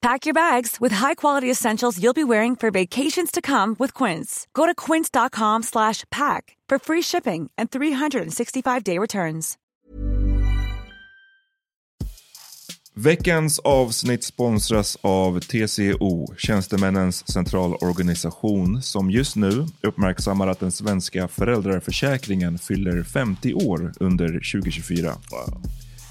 Pack your bags with high-quality essentials you'll be wearing for vacations to come with Quince. Go to quince.com slash pack for free shipping and 365-day returns. Veckans avsnitt sponsras av TCO, Tjänstemännens centralorganisation, som just nu uppmärksammar att den svenska föräldraförsäkringen fyller 50 år under 2024.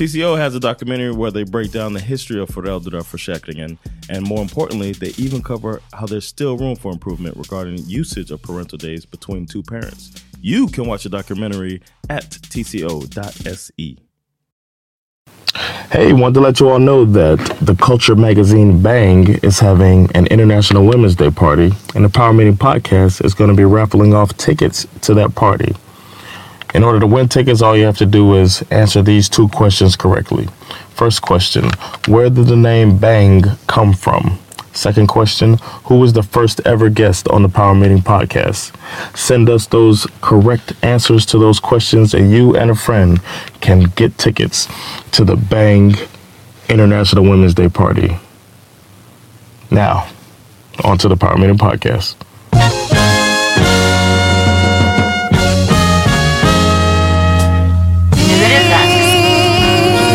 TCO has a documentary where they break down the history of föräldraförsäkringen and more importantly, they even cover how there's still room for improvement regarding usage of parental days between two parents. You can watch the documentary at tco.se. Hey, wanted to let you all know that the culture magazine Bang is having an International Women's Day party, and the Power Meeting podcast is going to be raffling off tickets to that party. In order to win tickets, all you have to do is answer these two questions correctly. First question Where did the name Bang come from? Second question Who was the first ever guest on the Power Meeting podcast? Send us those correct answers to those questions, and you and a friend can get tickets to the Bang International Women's Day party. Now, on to the Power Meeting podcast.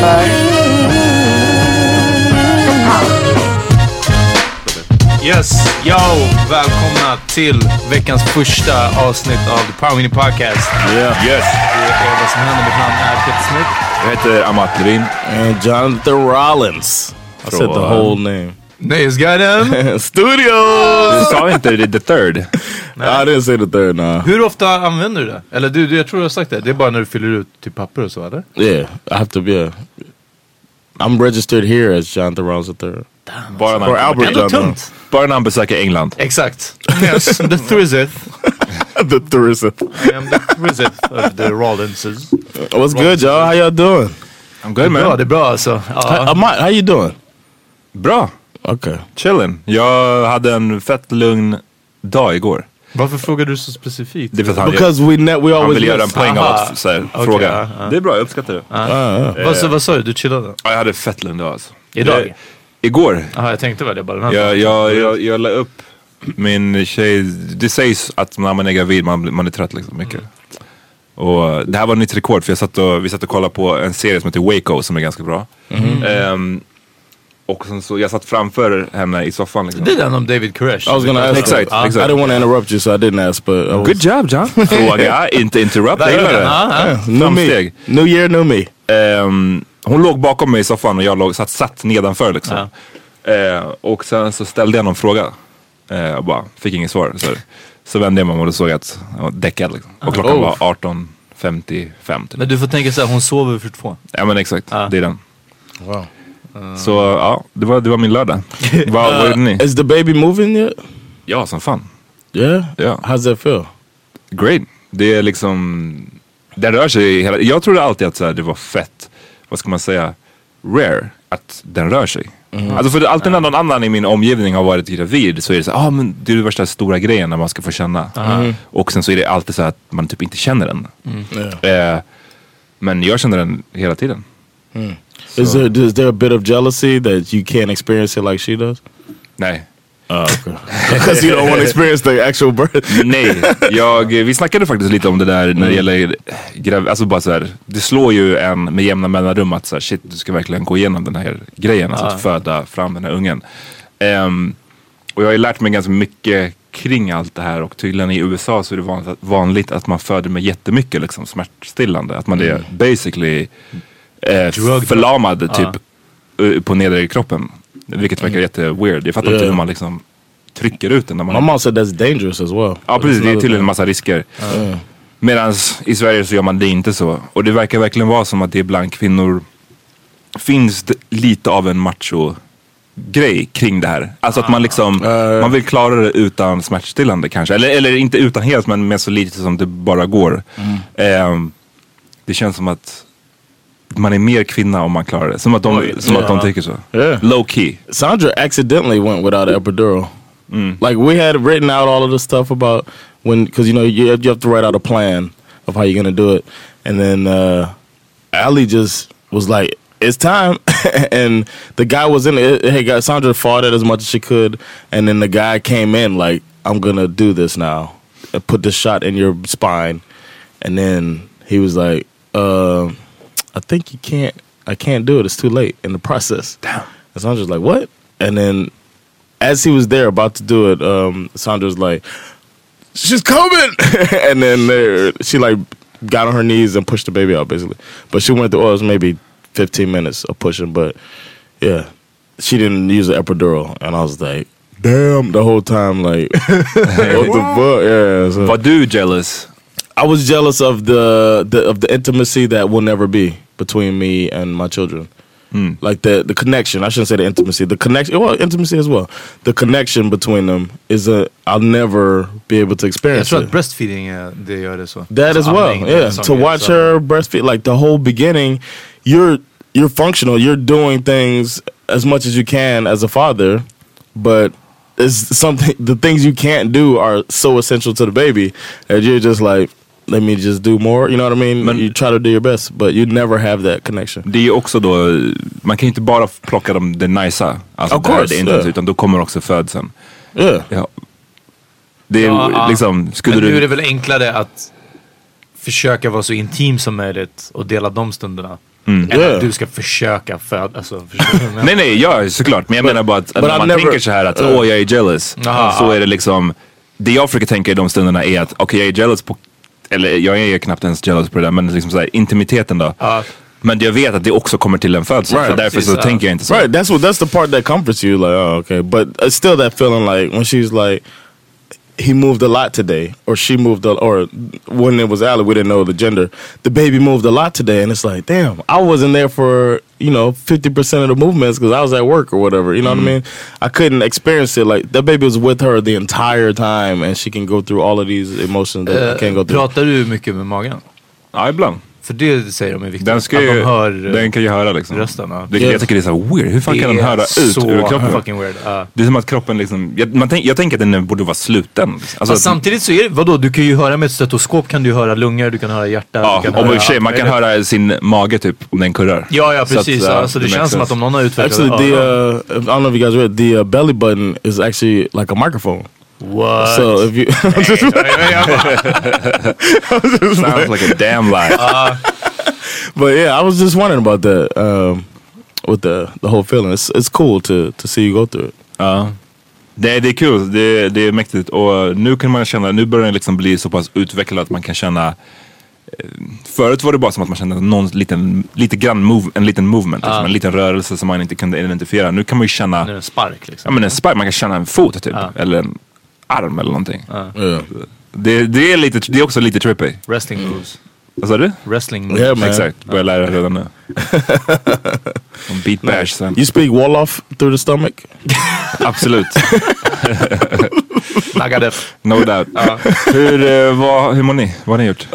För Yes, yo! Välkomna till veckans första avsnitt av The Power Mini Podcast. Yeah. Yes! Det är vad som händer. Mitt namn är Peter Smith. Jag heter Amat Levin. And Jonathan Rollins. I said the whole name. Nice, got him! Studios! Du sa inte det- the third? I didn't say the third, nah. Hur ofta använder du det? Eller du, du, jag tror du har sagt det. Det är bara när du fyller ut till papper och så, eller? Yeah, I have to be a... I'm registered here as Jonathan Rollins III. Bara när, Or Albert Ändå tungt. bara när han besöker England. Exakt. Yes, the Thrizith. the Thurseth. I am the Thrizith of the Rollinses. What's good, y'all? How y'all doing? I'm good Bra, man. det är bra alltså. Ja. Amat, how you doing? Bra. Okay. Chillen. Jag hade en fett lugn dag igår. Varför frågar du så specifikt? Det är för att han, Because we ne- we han always vill göra en miss- poäng av Aha. att så här, Okej, fråga. ja, ja. Det är bra, jag uppskattar det. Vad, sa- vad sa du? Du chillade? Ja, jag hade fett lugn dag alltså. Idag? Jag, igår. Jaha, jag tänkte väl det bara. Den här Jag, jag, jag, jag la upp min tjej. Det sägs att när man är gravid man, man är trött liksom mycket. Och det här var nytt rekord för jag satt och, vi satt och kollade på en serie som heter Waco som är ganska bra. Ehm, och sen så, jag satt framför henne i soffan liksom. Det är den om David Koresh. I was gonna ask Exakt. I exakt. didn't want to interrupt you, so I didn't ask. But I was, Good job John! Fråga, inte interrupt. Jag gillar det. New me, new year, new me. Ehm, hon låg bakom mig i soffan och jag låg, satt, satt nedanför liksom. Eh, och sen så ställde jag någon fråga. Eh, och bara fick inget svar. Så, så vände jag mig om och då såg jag att jag var däckad. Liksom. Och klockan Oh. var 18.55 typ. Men du får tänka såhär, hon sover för två. Ja men exakt, det är den. Wow. Så ja, det var, det var min lördag. Vad vad gjorde ni? Is the baby moving yet? Ja, som fan. Yeah. Ja. How's that feel? Great. Det är liksom, den rör sig hela, jag trodde alltid att så här, det var fett, vad ska man säga, rare att den rör sig. Alltså för alltid när någon annan i min omgivning har varit gravid så är det så ah, men det är det värsta stora grejen när man ska få känna. Och sen så är det alltid så att man typ inte känner den. Yeah. Eh, men jag känner den hela tiden. Is there is there a bit of jealousy that you can't experience it like she does? Nej. Okay. Because you don't want to experience the actual birth. Nej, jag, vi snackade faktiskt lite om det där när det gäller grav, alltså bara så här, det slår ju en med jämna mellanrum att så här, shit du ska verkligen gå igenom den här grejen, alltså att föda fram den här ungen. Ehm, och jag har ju lärt mig ganska mycket kring allt det här och tydligen i USA så är det vanligt, vanligt att man föder med jättemycket liksom, smärtstillande. Att man är basically eh, förlamad typ eh, på nedre kroppen. Vilket verkar jätteweird. Jag fattar inte Yeah. hur man liksom trycker ut den när man My mom said that's dangerous as well. Ja precis, det är tydligen en massa risker. Medan i Sverige så gör man det inte så. Och det verkar verkligen vara som att det bland kvinnor finns det lite av en macho grej kring det här. Alltså att man liksom, man vill klara det utan smärtstillande kanske. Eller, eller inte utan helt men med så lite som det bara går. Ehm, det känns som att man är mer kvinna om man klarar det. Som att de, som att de tycker så. Yeah. Low key. Sandra accidentally went without an epidural. Like we had written out all of the stuff about when, because you know you have, you have to write out a plan of how you're gonna do it, and then uh, Ali just was like, "It's time," and the guy was in it. Hey, Sandra fought it as much as she could, and then the guy came in like, "I'm gonna do this now, and put this shot in your spine," and then he was like, uh, "I think you can't. I can't do it. It's too late in the process." Damn. And Sandra's like, "What?" And then as he was there about to do it, um, Sandra's like, "She's coming!" and then there, she like got on her knees and pushed the baby out, basically. But she went through. Oh, it was maybe 15 minutes of pushing, but yeah, she didn't use the epidural, and I was like, "Damn!" The whole time, like, what the fuck? Yeah. so- Var du jealous? I was jealous of the, the of the intimacy that will never be between me and my children. Like the the connection. I shouldn't say the intimacy. The connection. Well, intimacy as well. The connection between them is a. I'll never be able to Jag experience tror it. att breastfeeding är, det gör det så. That as well. Yeah. To watch her breastfeed, like the whole beginning, you're you're functional. You're doing things as much as you can as a father, but it's something. The things you can't do are so essential to the baby that you're just like, let me just do more. You know what I mean? Men- you try to do your best, but you never have that connection. Det är ju också då, man kan ju inte bara plocka dem det nicea. Alltså Of det, course, det inte yeah. utan då kommer också födseln. Yeah. Ja. Det är Ja, liksom, skulle Men nu är du... det väl enklare att försöka vara så intim som möjligt och dela de stunderna. Än Yeah. att du ska försöka föda. Alltså, du? Nej nej, ja såklart. Men jag menar bara att, att but när I man never- tänker så här att åh jag är jealous. Aha. Så är det liksom, det jag försöker tänka i de stunderna är att okej jag är jealous på, eller jag är knappt ens jealous på det där, men liksom så här, intimiteten då. Ja. Men jag vet att det också kommer till en födsel. Right. För därför Precis, så ja. tänker jag inte så. Right. That's what. That's the part that comforts you. Like, oh, okay. But it's still that feeling like when she's like, he moved a lot today, or she moved, a, or when it was Allie, we didn't know the gender. The baby moved a lot today, and it's like, damn, I wasn't there for you know fifty percent of the movements because I was at work or whatever. You know what I mm-hmm. mean? I couldn't experience it. Like that baby was with her the entire time, and she can go through all of these emotions that eh, I can't go through. pratar du mycket med magen? Ja ibland. För det säger de är viktigt. Den, ska att ju, de hör eh, den kan ju höra liksom. rösten. Ja. Vilket jag tycker det är så weird. Hur fan kan den Det är höra ut så ur kroppen? fucking weird. Ja. Det är som att kroppen liksom, jag, man tänk, jag tänker att den borde vara sluten. Alltså, att- samtidigt så är det, vadå, du kan ju höra med ett stetoskop kan du höra lungor, du kan höra hjärta. Ja, du kan höra och allt man kan höra sin mage typ om den kurrar. Ja, ja Så att, precis. ja, alltså, det det känns som att om någon har utvecklat Actually, the uh, I don't know if you guys read the uh, belly button is actually like a microphone. What? So if you, Sounds like a damn lie. but yeah, I was just wondering about that. Um, with the the whole feeling, it's it's cool to to see you go through it. Ja. Det, det är kul, det, det är mäktigt och nu kan man känna, nu börjar det liksom bli så pass utvecklat att man kan känna eh, Förut var det bara som att man kände någon liten, lite grann move, en liten movement, liksom, en liten rörelse som man inte kunde identifiera. Nu kan man ju känna, en spark ja liksom. men en spark, man kan känna en fot typ, Ja. eller en arm eller någonting. Yeah. Det, det, är lite, det är också lite trippy. Wrestling moves. Vad sa du? Wrestling moves. Yeah, man. Exakt, börjar lära redan nu. Beat bash sen. You speak Wolof through the stomach. Absolut, Naggade. no doubt. Hur, eh, vad, hur mår ni? Vad har ni gjort?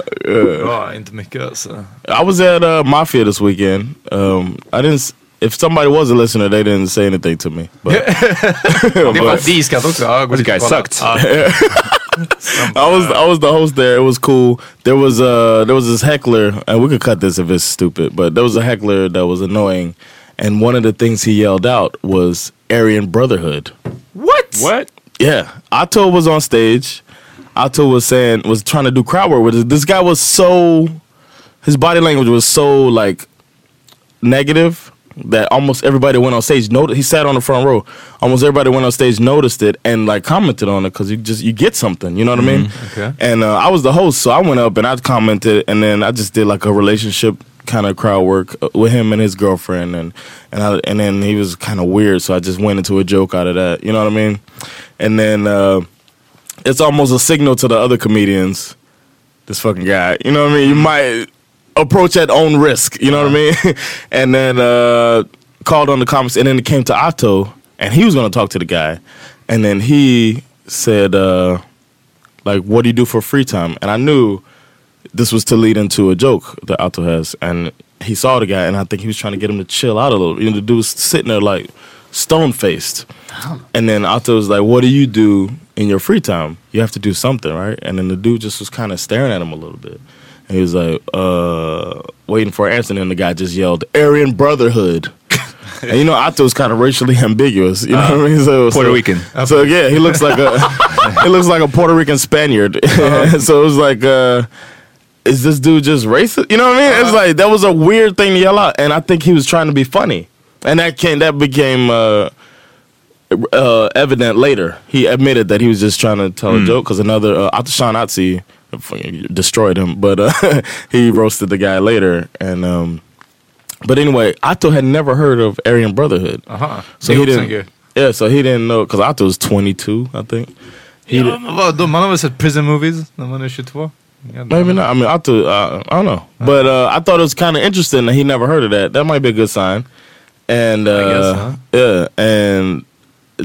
Ja, inte mycket alltså. I was at uh, Mafia this weekend. Um, I didn't. S- If somebody was a listener, they didn't say anything to me. But Det är bara också. Ja, This guy sucked. I was I was the host there. It was cool. There was uh there was this heckler, and we could cut this if it's stupid, but there was a heckler that was annoying, and one of the things he yelled out was Aryan Brotherhood. What? What? Yeah, Otto was on stage. Otto was saying was trying to do crowd work with it. This guy was so his body language was so like negative that almost everybody went on stage. Noted he sat on the front row. Almost everybody went on stage, noticed it, and like commented on it because you just you get something. You know what I mean? okay. And uh, I was the host, so I went up and I commented, and then I just did like a relationship kind of crowd work uh, with him and his girlfriend, and and I, and then he was kind of weird, so I just went into a joke out of that. You know what I mean? And then uh, it's almost a signal to the other comedians. This fucking guy, you know what I mean? You might approach at own risk. You know what I mean? and then uh, called on the comments, and then it came to Otto, and he was going to talk to the guy, and then he said, uh, like, "What do you do for free time?" And I knew this was to lead into a joke that Otto has, and he saw the guy, and I think he was trying to get him to chill out a little. You know, the dude was sitting there like stone faced, and then Otto was like, "What do you do in your free time? You have to do something, right?" And then the dude just was kind of staring at him a little bit. And he was like, uh, waiting for an answer, and the guy just yelled, Aryan Brotherhood. and you know, Otto's kind of racially ambiguous. You know what I mean? So, Puerto so- Rican. So yeah, he looks like a he looks like a Puerto Rican Spaniard. so it was like, uh, is this dude just racist? You know what I mean? It's like that was a weird thing to yell out, and I think he was trying to be funny, and that came that became. Uh, uh, evident later. He admitted that he was just trying to tell a joke because another uh, Otto Otzi fucking destroyed him, but uh, he roasted the guy later. And um, but anyway, Otto had never heard of Aryan Brotherhood, Aha. so Det he didn't. Yeah, so he didn't know because Otto was 22, I think. He Ja, didn't- men vadå? Man prison movies man är 22? Ja, Maybe not. I mean, Otto, uh, I don't know, but uh, I thought it was kind of interesting that he never heard of that. That might be a good sign. And uh, guess, huh? yeah, and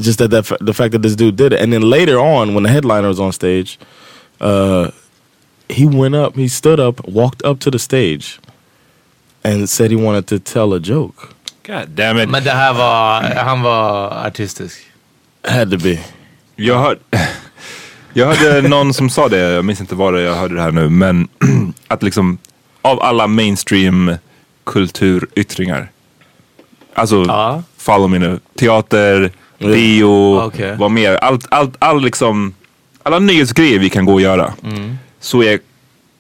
just that, that fa- the fact that this dude did it, and then later on when the headliner was on stage, uh, he went up, he stood up, walked up to the stage, and said he wanted to tell a joke. God damn it. Men det här var, han var artistisk. Had to be. Jag, hör, jag hörde någon som sa det, jag minns inte var det jag hörde det här nu, men att liksom av alla mainstream kulturyttringar, alltså Ja. follow me nu, teater, bio, Okej. vad mer, allt, allt, all liksom, alla nyhetsgrejer vi kan gå och göra. Så är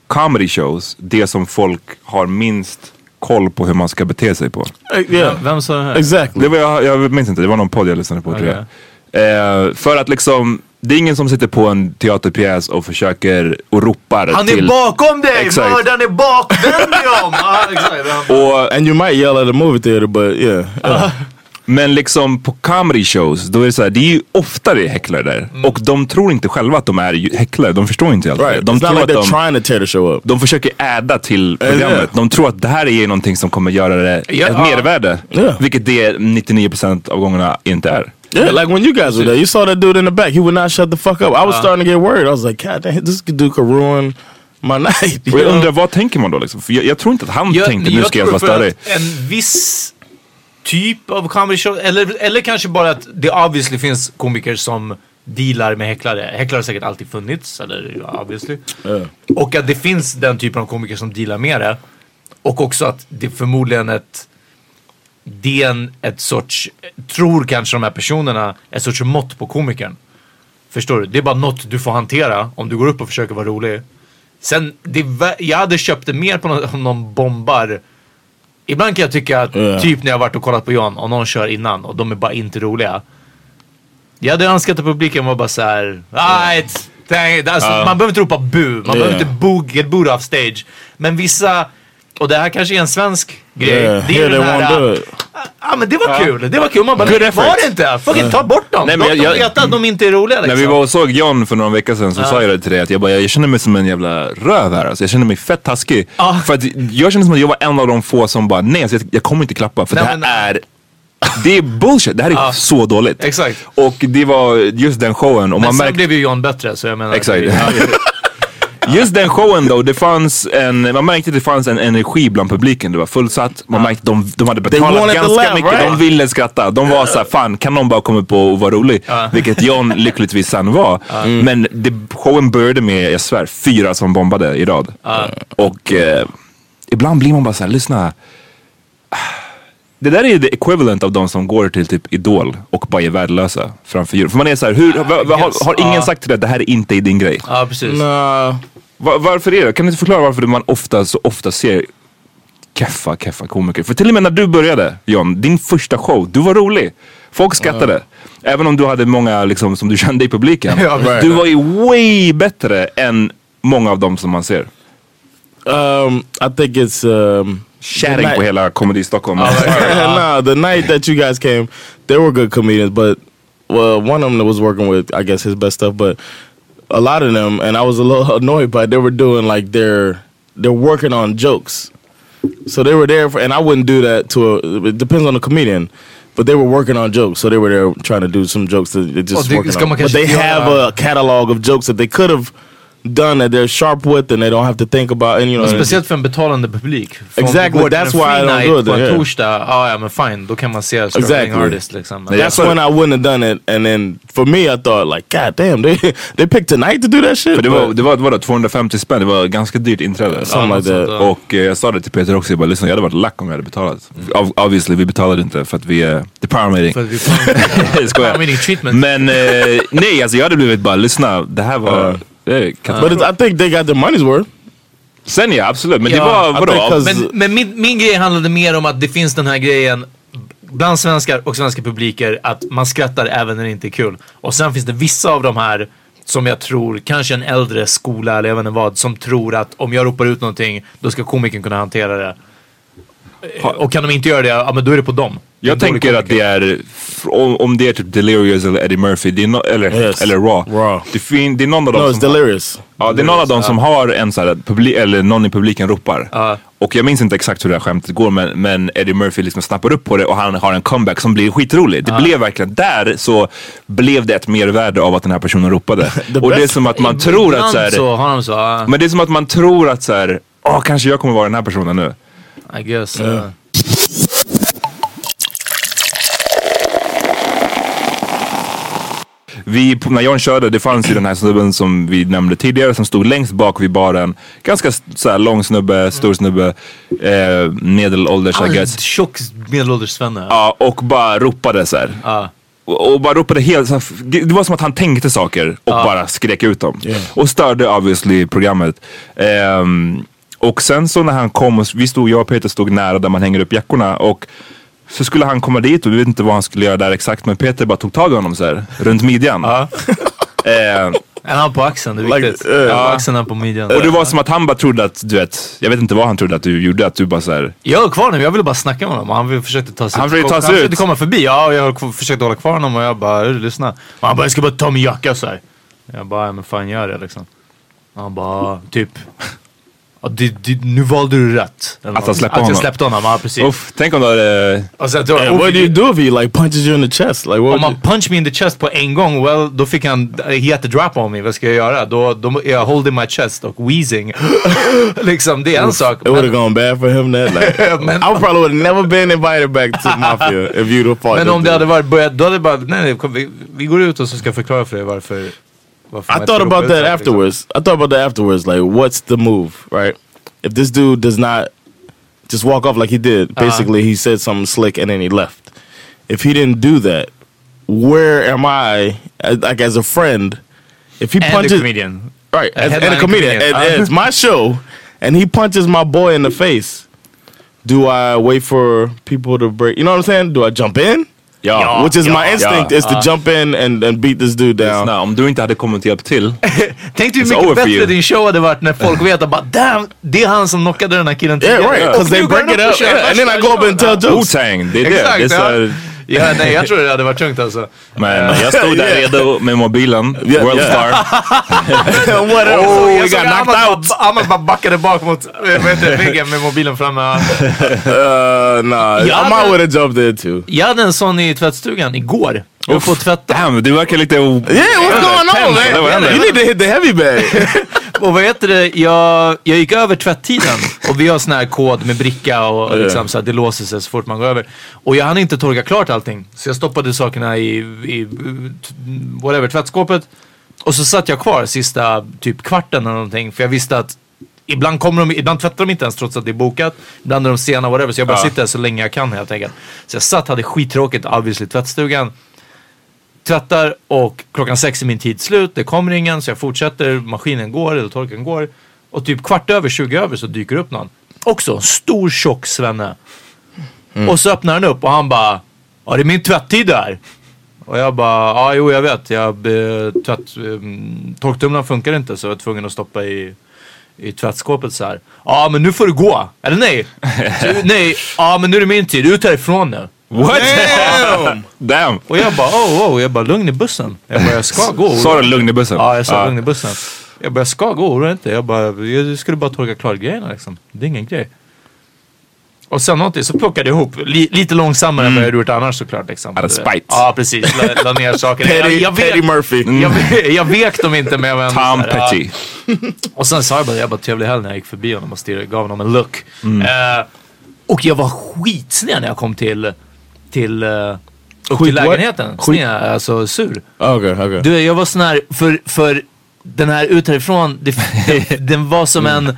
comedy shows det som folk har minst koll på hur man ska bete sig på. Yeah, Vem sa det här? exactly. Det var, jag, jag minns inte, det var någon podd jag lyssnade på tror jag. Eh, för att liksom, det är ingen som sitter på en teaterpjäs och försöker och ropar Han till... är bakom dig! Mördaren är bakvänd dig om! Exakt. och, And you might yell at a movie theater, but yeah. yeah. Men liksom på comedy shows, då är det så här, det är ju oftare häcklare där. Och de tror inte själva att de är häcklare, de förstår inte helt. right. De it's tror like att de, trying to tear the show up. de försöker äda till programmet. yeah. De tror att det här är någonting som kommer göra det Ja. ett mervärde. Yeah. Vilket det 99% av gångarna inte är. Yeah, like when you guys were there, you saw that dude in the back. He would not shut the fuck up. I was starting to get worried. I was like, God damn, this dude could ruin my night. Jag undrar, vad tänker man då liksom? För jag, jag tror inte att han tänkte, nu ska jag vara störig. en viss typ av comedy show, eller, eller kanske bara att det obviously finns komiker som dealar med häcklare. Häcklare har säkert alltid funnits, eller obviously. Yeah. Och att det finns den typen av komiker som dealar med det. Och också att det förmodligen ett det är en, ett sorts, tror kanske de här personerna, ett sorts mått på komikern. Förstår du? Det är bara något du får hantera om du går upp och försöker vara rolig. Sen, det, jag hade köpt det mer på någon, om någon bombar. Ibland kan jag tycka att, Ja. typ när jag varit och kollat på John och någon kör innan och de är bara inte roliga. Jag hade önskat att publiken var bara såhär, right, alltså, man behöver inte ropa bu, man behöver inte bo, get booed off stage. Men vissa, och det här kanske är en svensk grej. Yeah, det är den här, Ja men det var kul, det var kul. Man bara, Good effort. var det inte? Fucking ta bort dem. Nej, men Låt jag- dem jag- veta att de inte är roliga liksom. När vi var och såg John för några veckor sedan så sa jag det till dig att jag, bara, jag känner mig som en jävla röv här. Alltså. Jag känner mig fett taskig. Ja. För att jag känner som att jag var en av de få som bara, nej alltså, jag, jag kommer inte klappa för Nej, det här men- är det är bullshit, det här är Ja. så dåligt. Exakt. Och det var just den showen. Och Men man sen märkte, blev ju John bättre så jag menar. Exakt. Just den showen då, det fanns en, man märkte att det fanns en energi bland publiken. Det var fullsatt, man märkte att de, de hade betalat ganska laugh, mycket, right? de ville skratta. De var såhär, fan kan någon bara komma på och vara rolig? Vilket John lyckligtvis sen var. Men det, showen började med, jag svär, fyra som bombade i rad. Och eh, ibland blir man bara såhär, lyssna. Det där är det equivalent av de som går till typ Idol och bara är värdelösa framför juryn. För man är såhär, hur, va, har, har ingen Ja. sagt till dig att det här är inte din grej? ja precis. Nah. Va- varför är det? Kan du inte förklara varför man ofta så ofta ser keffa, keffa komiker? För till och med när du började John, din första show, du var rolig. Folk skrattade. Även om du hade många liksom, som du kände i publiken. Ja. Du var ju way bättre än många av dem som man ser. Um, I think it's um, Sharing på hela Comedy Stockholm. nah, the night that you guys came, they were good comedians, but well, one of them was working with, I guess, his best stuff. But a lot of them, and I was a little annoyed by, it, they were doing like they're they're working on jokes. So they were there, for, and I wouldn't do that to a. It depends on the comedian. But they were working on jokes, so they were there trying to do some jokes that they just det working on. But they have a catalog of jokes that they could have done that they're sharp with, and they don't have to think about. And you know, Speciellt för en betalande publik. Exactly, that's why I don't do it på en torsdag, ja ja men fine, då kan man se struggling Exactly. artist liksom. That's sa- when I wouldn't have done it. And then for me, I thought like, God damn, they they picked tonight to do that shit. För det var, det var vadå, 250 spänn, det var ganska dyrt inträde. Something like that. Ja. Och eh, jag sa det till Peter också, jag bara lyssna jag hade varit lack om jag hade betalat. Ob- obviously vi betalade inte för att vi är the power meeting. För att vi. Power meeting treatment. Men eh, nej alltså jag hade blivit bara lyssna, det här var... är katastrof. But it's, I think they got their money's worth. Sen ja, absolut. Men Ja, det var vadå? Men, men min, min grej handlade mer om att det finns den här grejen bland svenskar och svenska publiker att man skrattar även när det inte är kul. Och sen finns det vissa av de här som jag tror, kanske en äldre skola eller jag vet inte vad, som tror att om jag ropar ut någonting då ska komikern kunna hantera det. Och kan de inte göra det, ja men då är det på dem. Jag tänker att det är, om, det är typ Delirious eller Eddie Murphy, det är no, eller, Yes. eller Raw. Raw. Det, fin, det är någon av dem No, som har, delirious. ja, det är någon av dem som har en sån här, publi, eller någon i publiken ropar. Ja. Och jag minns inte exakt hur det här skämtet går men, men Eddie Murphy liksom snappar upp på det och han har en comeback som blir skitrolig. Det blev verkligen, där så blev det ett mervärde av att den här personen ropade. och det är som att man tror att så här, så har så, men det är som att man tror att så här, åh kanske jag kommer vara den här personen nu. I guess. ja. Vi, när John körde, det fanns ju den här snubben som vi nämnde tidigare som stod längst bak vid baren. Ganska så här, lång snubbe, stor snubbe, eh, medelålders I Ah, guess. Tjock medelålders svenne. Ja, och bara ropade så här. Ja. Och, bara ropade helt, det var som att han tänkte saker och bara skrek ut dem. Och störde obviously programmet. Ehm, och sen så när han kom, och vi stod, jag och Peter stod nära där man hänger upp jackorna och så skulle han komma dit och vi vet inte vad han skulle göra där exakt men Peter bara tog tag i honom så här, runt midjan. Ja. Ehm, En han på axeln, det är Like, viktigt. uh, En på ja. axeln, en på midjan. och det var som att han bara trodde att, du vet, jag vet inte vad han trodde att du gjorde, att du bara såhär, Jag höll kvar honom, jag ville bara snacka med honom. Han försökte ta sig Han försökte ta sig han ut. försökte komma förbi. Ja, och jag försökte hålla kvar honom och jag bara, "Hörru, lyssna. Och han bara, jag ska bara ta min jacka så här. Jag bara, ja, men fan gör det liksom. Och han bara, typ. Det, det, nu valde du rätt. Eller Att han släppte Att honom. jag släppte honom, ja precis. uff, tänk om du hade, sen, då, And what do you do if he like punches you in the chest? Like what? om you- punch me in the chest på en gång, well, då fick han, he had to drop on me. Vad ska jag göra? Då, då jag holding my chest och wheezing. liksom, det är en sak. It would have gone bad for him that night. Men- I probably would have never been invited back to Mafia if you'd have fought. men om det hade varit börjat, då hade det bara, nej, nej kom, vi, vi går ut och så ska jag förklara för dig varför. I thought about that afterwards. I thought about that afterwards. Like, what's the move, right? If this dude does not just walk off like he did, basically he said something slick and then he left. If he didn't do that, where am I, uh, like as a friend, if he And punches a comedian. right A as, and a comedian, comedian. and, and it's my show, and he punches my boy in the face. Do I wait for people to break? You know what I'm saying? Do I jump in? Ja. Which is my instinct Ja. is to jump in and, and beat this dude down. Lyssna, om du inte hade kommit och hjälpt till. Tänk dig hur mycket bättre din show hade varit när folk vet att bara damn, det är han som knockade den här killen Yeah, tidigare. right. Och Because they break it up, yeah, and then I go up and tell jokes. Wu-Tang, det är det. Ja. nej, jag tror det hade varit tungt alltså. men jag stod där redo med mobilen, what else? Oh, we got knocked out. Ahmad bara backade bak mot eh, väggen med mobilen framme. Uh, nah, I would have jumped in too. Jag hade en sån i tvättstugan igår. Jag var på tvätta. Damn, du verkar lite... Yeah, what's going on, man? You need to hit the heavy bag. Och vad heter det, jag, jag gick över tvättiden och vi har sån här kod med bricka och, och liksom, så att det låser sig så fort man går över. Och jag hann inte torka klart allting. Så jag stoppade sakerna i, i whatever, tvättskåpet. Och så satt jag kvar sista typ kvarten eller någonting. För jag visste att ibland kommer de, ibland tvättar de inte ens trots att det är bokat. Ibland är de sena, whatever. Så jag bara sitter där så länge jag kan helt enkelt. Så jag satt, hade skittråkigt obviously tvättstugan tvättar och klockan sex är min tid slut. Det kommer ingen så jag fortsätter. Maskinen går eller torken går. Och typ kvart över, 20 över så dyker upp någon. Också stor tjock svenne. Och så öppnar han upp och han bara Ja det är min tvätttid där. Och jag bara ja jo jag vet. Jag, eh, tvätt, um, torktumlaren funkar inte så jag var tvungen att stoppa i i tvättskåpet så här. Ja men nu får du gå. Eller nej. Så, nej. Ja men nu är det min tid. Ut härifrån nu. What? Damn! Damn! Och jag bara oh, oh, jag bara lugn i bussen. Jag bara jag ska gå. Sa du lugn i bussen? Ja, jag sa lugn i bussen. Jag bara, jag ska gå, oroa inte. Jag bara, jag skulle bara torka klart grejerna liksom. Det är ingen grej. Och sen någonting så plockade jag ihop, li, lite långsammare än vad jag gjort annars såklart. Liksom. Out of vet. spite. Ja, precis. La, la ner saker. jag, Petty, jag, Petty vek, Murphy. jag, vek, jag vek dem inte men jag var ändå Tom så här, ja. Petty. Och sen sa jag bara, jag bara trevlig helg när jag gick förbi honom och stirrade, gav honom en look. Mm. Eh, och jag var skitsned när jag kom till, till, uh, upp till lägenheten. Sned, alltså sur. Okay, okay. Du, jag var sån här, för, för den här ut härifrån, det, den, den var som en...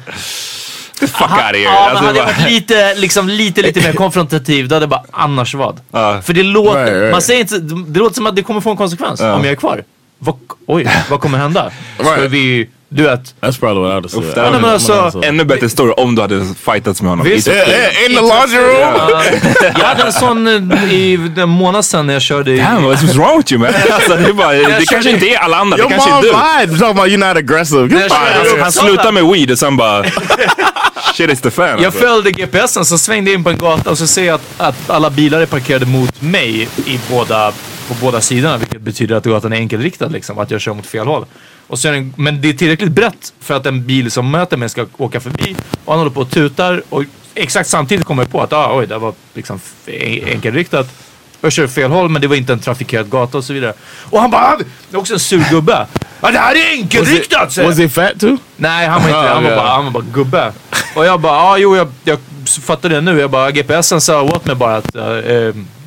Fuck out of here. Ja, Alltså, hade jag bara- varit lite, liksom, lite, lite mer konfrontativ, då hade jag bara, annars vad? Ja. För det låter, Right, right. man säger inte, det låter som att det kommer få en konsekvens Ja. om jag är kvar. Vad, oj, vad kommer hända? Right. vi, du vet, That's probably what I would have said. Uff, det hade men alltså- Ännu bättre story om du hade fightats med honom. Visst. Yeah, yeah, in the laundry room. Ja, jag hade en sån eh, i en månad sedan när jag körde i... Damn, what's wrong with you man? Alltså, det bara, det kanske inte är alla andra, det Your kanske är mom du. lied. Talking about you're not aggressive. Han slutar med weed och sen bara... Shit is the fan. Jag alltså. följde GPSen så svängde jag in på en gata och så ser jag att, att alla bilar är parkerade mot mig i båda, på båda sidorna. Vilket betyder att gatan är enkelriktad liksom. Att jag kör mot fel håll. Och så är den, men det är tillräckligt brett för att en bil som möter mig ska åka förbi. Och han håller på och tutar. Och exakt samtidigt kommer jag på att ah, oj, det var liksom enkelriktat. Jag kör fel håll men det var inte en trafikerad gata och så vidare. Och han bara, "Ah, också en sur gubbe. Ja, det här är enkelriktat! säger Was he fat too? Nej, han var inte det. Han var Ah, bara, han var bara gubbe. Och jag bara, ja jo, jag, jag fattar det nu. Jag bara, GPSen sa åt mig bara att... eh,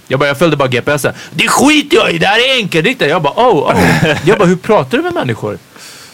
jag bara, jag följde bara GPSen. Det skiter jag i, det här är enkelriktat. Jag bara, oh, oh. Jag bara, hur pratar du med människor?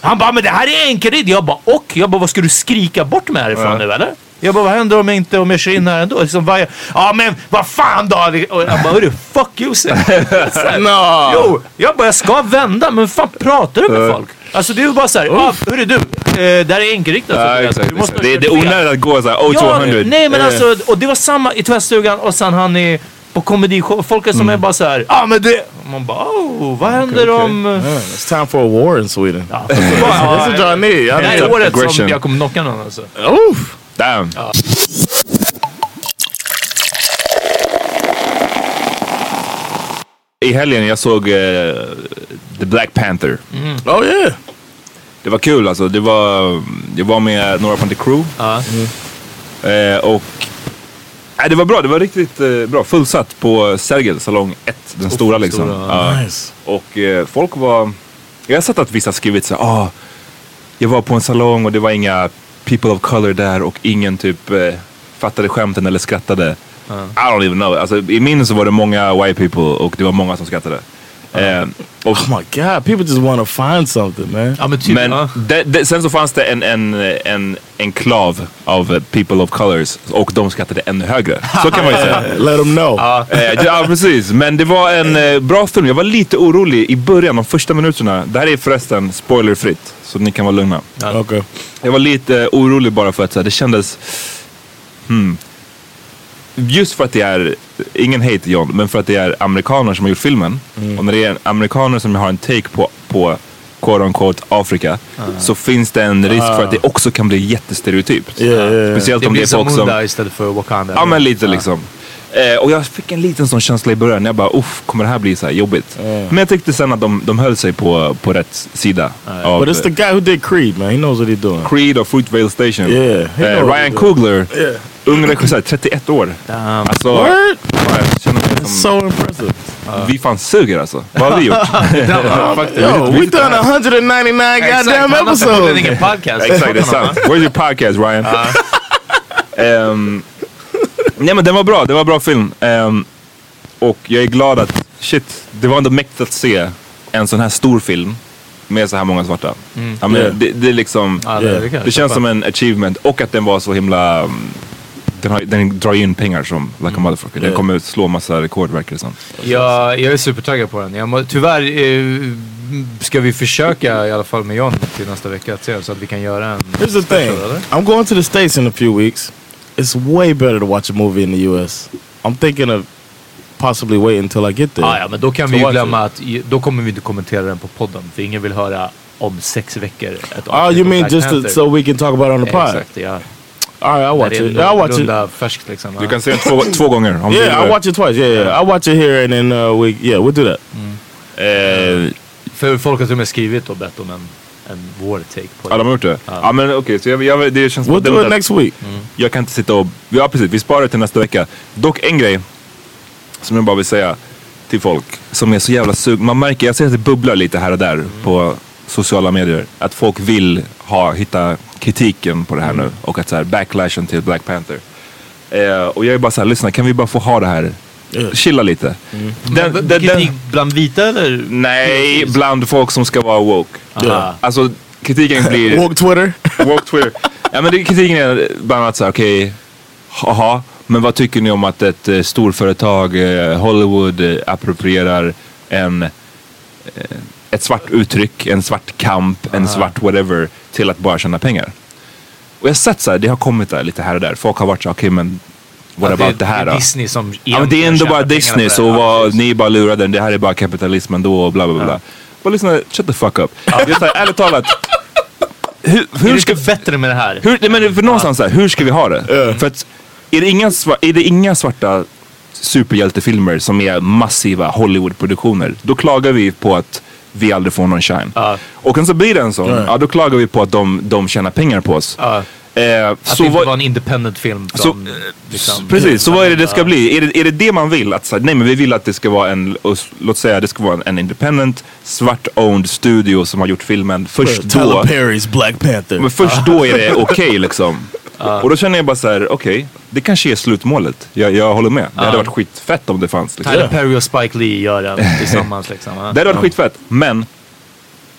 Han bara, men det här är enkelriktat. Jag bara, och? Jag bara, vad ska du skrika bort mig härifrån nu eller? Jag bara, vad händer om jag inte om jag kör in här ändå? Liksom, vad jag, ja men vad fan då? Och jag bara, hörru, fuck you här, No. Jo, jag bara, jag ska vända, men fan pratar du med folk? Alltså det är ju bara såhär, ah, hörru du, eh, där är enkelriktat. Ja, exakt, Du måste. Det, är onödigt att gå såhär oh, Ja, 200. nej men Eh, alltså, och det var samma i tvättstugan och sen han är på komedishow. Folk är som är bara såhär, ja ah, men det... Man bara, oh, vad händer om... Yeah, it's time for a war in Sweden. Ja, det här är året som jag kommer knocka någon alltså. Oof. Damn. I helgen jag såg eh, The Black Panther. Oh yeah. Det var kul alltså. Det var, jag var med några från The Crew. Ja. Eh, och nej, det var bra. Det var riktigt eh, bra. Fullsatt på Sergel, salong 1. Den stora liksom. stora, Ja. Nice. Och eh, folk var... Jag har sett att vissa skrivit så här, ah, jag var på en salong och det var inga people of color där och ingen typ eh, fattade skämten eller skrattade. I don't even know. Alltså, I min så var det många white people och det var många som skrattade. Eh, och, Oh my god, people just want to find something man. Ja men typ, men ja. det, det, sen så fanns det en, en, en enklav av people of colors och de skattade ännu högre. Så kan man ju säga. Let them know. Eh, ja precis, men det var en eh, bra film. Jag var lite orolig i början, de första minuterna. Det här är förresten spoilerfritt, så ni kan vara lugna. Okay. Jag var lite eh, orolig bara för att så här, det kändes... Hmm, just för att det är, ingen hate John, men för att det är amerikaner som har gjort filmen. Och när det är amerikaner som har en take på, på quote unquote Afrika. Så finns det en risk för att det också kan bli jättestereotypt. Yeah, yeah, yeah. Speciellt Det om det är folk som... Istället för Wakanda. Ja men lite liksom. Eh, och jag fick en liten sån känsla i början. Jag bara, uff, kommer det här bli så här jobbigt? Men jag tyckte sen att de, de höll sig på, på rätt sida. av, But it's the guy who did Creed man. He knows what he's doing. Creed och Fruitvale Station. Yeah, Eh, Ryan Coogler, Yeah. Ung regissör, 31 år. Damn. Alltså, Word? jag känner mig som, so impressive. vi fan suger alltså. Vad har vi gjort? Yo, we done 199 goddamn ingen episodes. podcast. Exakt, det är sant. Where's your podcast Ryan? Ehm, nej men den var bra, det var en bra film. Ehm, och jag är glad att, shit, det var ändå mäktigt att se en sån här stor film med så här många svarta. Ja, men Yeah. det, det är liksom, Ja, det, det, känns som en achievement och att den var så himla mm, den, har, den drar ju in pengar som like a motherfucker. Den kommer slå massa rekord verkar det som. Jag, jag är supertaggad på den. Jag må, tyvärr eh, ska vi försöka i alla fall med John till nästa vecka att se så att vi kan göra en Here's the thing. eller? I'm going to the States in a few weeks. It's way better to watch a movie in the US. I'm thinking of possibly waiting until I get there. Ah, ja, men då kan to vi ju glömma att då kommer vi inte kommentera den på podden. För ingen vill höra om sex veckor ett Oh, avsnitt you mean just to, so we can talk about it on the pod? Exakt, ja. All right, I'll watch det it. I'll watch it. färskt liksom. Du ja. kan se den två, två gånger om Yeah, vill. watch it twice. Yeah, yeah. I'll watch it here and then uh, we yeah we'll do that. Eh, För folk har till och med skrivit och bett om en, en vår take på ja, det. de har gjort det? Ja, men okej, så jag, jag, det känns We'll do it next week. Jag kan inte sitta och... Ja precis, vi sparar till nästa vecka. Dock en grej som jag bara vill säga till folk som är så jävla sug. Man märker, jag ser att det bubblar lite här och där på sociala medier. Att folk vill ha, hitta kritiken på det här nu. Och att så här, backlashen till Black Panther. Eh, och jag är bara så här, lyssna kan vi bara få ha det här? Yeah. Chilla lite. Den, Men, den, den, kritik bland vita eller? nej, bland folk som ska vara woke. Aha. Alltså kritiken blir... Woke Twitter. Woke Twitter. Ja men det, kritiken är bland annat såhär, okej, haha, men vad tycker ni om att ett eh, storföretag, eh, Hollywood, eh, approprierar en, eh, ett svart uttryck, en svart kamp, en svart whatever till att bara tjäna pengar? Och jag har sett såhär, det har kommit där lite här och där. Folk har varit så okej men what Att about det, här är då? Disney som Ja men det är ändå bara Disney så det. Ja, vad, ni är bara lurade, det här är bara kapitalismen då och bla bla bla. Bara lyssna, shut the fuck up. Jag är så här, ärligt talat, hur, Är hur det ska inte bättre med det här? hur, nej, men för någonstans så här, hur ska vi ha det? För att är det, inga, är det inga svarta superhjältefilmer som är massiva Hollywoodproduktioner, då klagar vi på att vi aldrig får någon shine. Ja. Och sen så blir det en sån, ja, då klagar vi på att de, de tjänar pengar på oss. Ja. Eh, Att så det inte var en independent film så, från... liksom, precis, så vad är det det ska bli? Är det, är det det man vill? Att, så nej men vi vill att det ska vara en, låt säga det ska vara en, en independent, svart-owned studio som har gjort filmen. Först då, Tyler Perry's Black Panther. men först då är det okej liksom. Och då känner jag bara så här: okej, det kanske är slutmålet. Jag, jag håller med. Det hade varit skitfett om det fanns. Liksom. Tyler Perry och Spike Lee gör den tillsammans liksom. Ja. Det hade varit skitfett. Men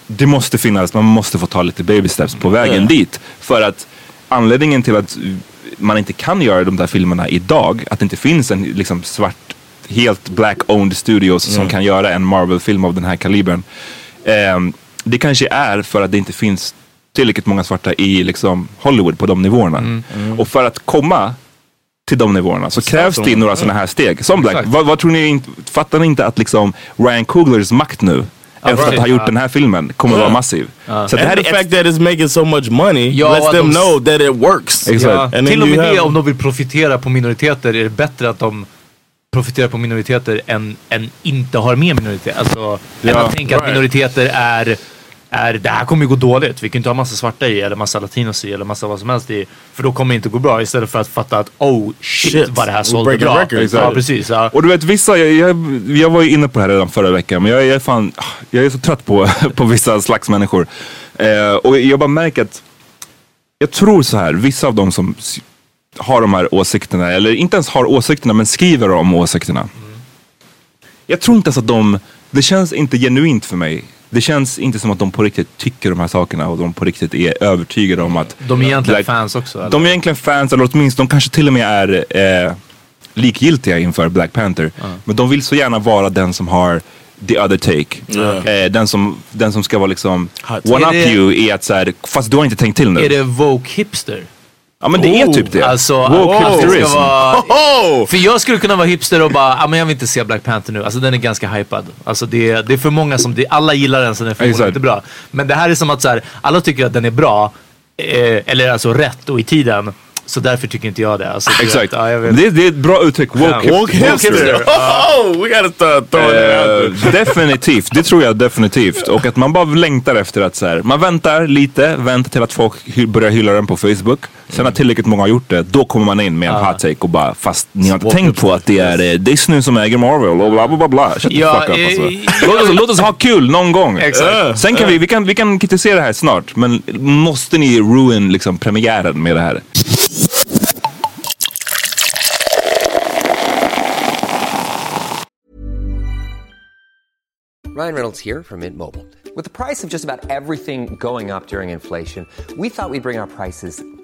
det måste finnas, man måste få ta lite baby steps på vägen Ja. dit. För att anledningen till att man inte kan göra de där filmerna idag, att det inte finns en liksom svart, helt black-owned studios som kan göra en Marvel-film av den här kalibern. ehm, det kanske är för att det inte finns tillräckligt många svarta i liksom, Hollywood på de nivåerna. Och för att komma till de nivåerna så krävs det några sådana här steg. Som Black, vad, vad tror ni, fattar ni inte att liksom Ryan Cooglers makt nu, efter right. att ha gjort den här filmen, kommer vara massiv. Så att det här the fact that it's making so much money Ja, lets att them de- know that it works. Exakt. Then till och med det, have- om de vill profitera på minoriteter, är det bättre att de profiterar på minoriteter än, än inte har med minoriteter. Alltså, än Ja, att tänka att right. minoriteter är, är, det här kommer ju gå dåligt. Vi kan inte ha massa svarta i, eller massa latinos i, eller massa vad som helst i. För då kommer det inte gå bra. Istället för att fatta att oh shit, Shit, vad det här sålde bra. records. Ja, precis. Ja. och du vet vissa, jag, jag, jag var ju inne på det här redan förra veckan, men jag, jag är fan, jag är så trött på, på vissa slags människor. Eh, och jag bara märker att, jag tror så här, vissa av dem som har de här åsikterna, eller inte ens har åsikterna, men skriver om åsikterna. jag tror inte ens att de, det känns inte genuint för mig. Det känns inte som att de på riktigt tycker de här sakerna och de på riktigt är övertygade om att De är egentligen Black- fans också. Eller? de är egentligen fans, eller åtminstone de kanske till och med är eh, likgiltiga inför Black Panther. Men de vill så gärna vara den som har the other take. Eh, den, som, den som ska vara liksom Hot one Är up det- you i att såhär, fast du har inte tänkt till nu. Är det woke hipster? Ja men det är typ det. Alltså, Woke ska hipsterism. vara... För jag skulle kunna vara hipster och bara, ah, men jag vill inte se Black Panther nu. Alltså den är ganska hypad. Alltså det, är- det är för många som, det, alla gillar den så den är förmodligen inte bra. Men det här är som att så här, alla tycker att den är bra, eh, eller alltså rätt och i tiden. Så därför tycker inte jag det. Alltså, Exakt. Ja, jag det, det är ett bra uttryck. Woke, Ja. hip- Woke hipster. Oh, we gotta start throwing that out Eh, definitivt, det tror jag definitivt. Och att man bara längtar efter att så här, man väntar lite, väntar till att folk hy- börjar hylla den på Facebook. Sen när tillräckligt många har gjort det, då kommer man in med en hot take och bara, fast ni har inte tänkt på att det är eh, Disney som äger Marvel och bla bla bla bla. Shut the fuck up alltså. eh, låt, oss, låt oss ha kul någon gång. Exakt. Sen kan vi, vi kan, vi kan kritisera det här snart, men måste ni ruin liksom premiären med det här? Ryan Reynolds here from Mint Mobile. With the price of just about everything going up during inflation, we thought we'd bring our prices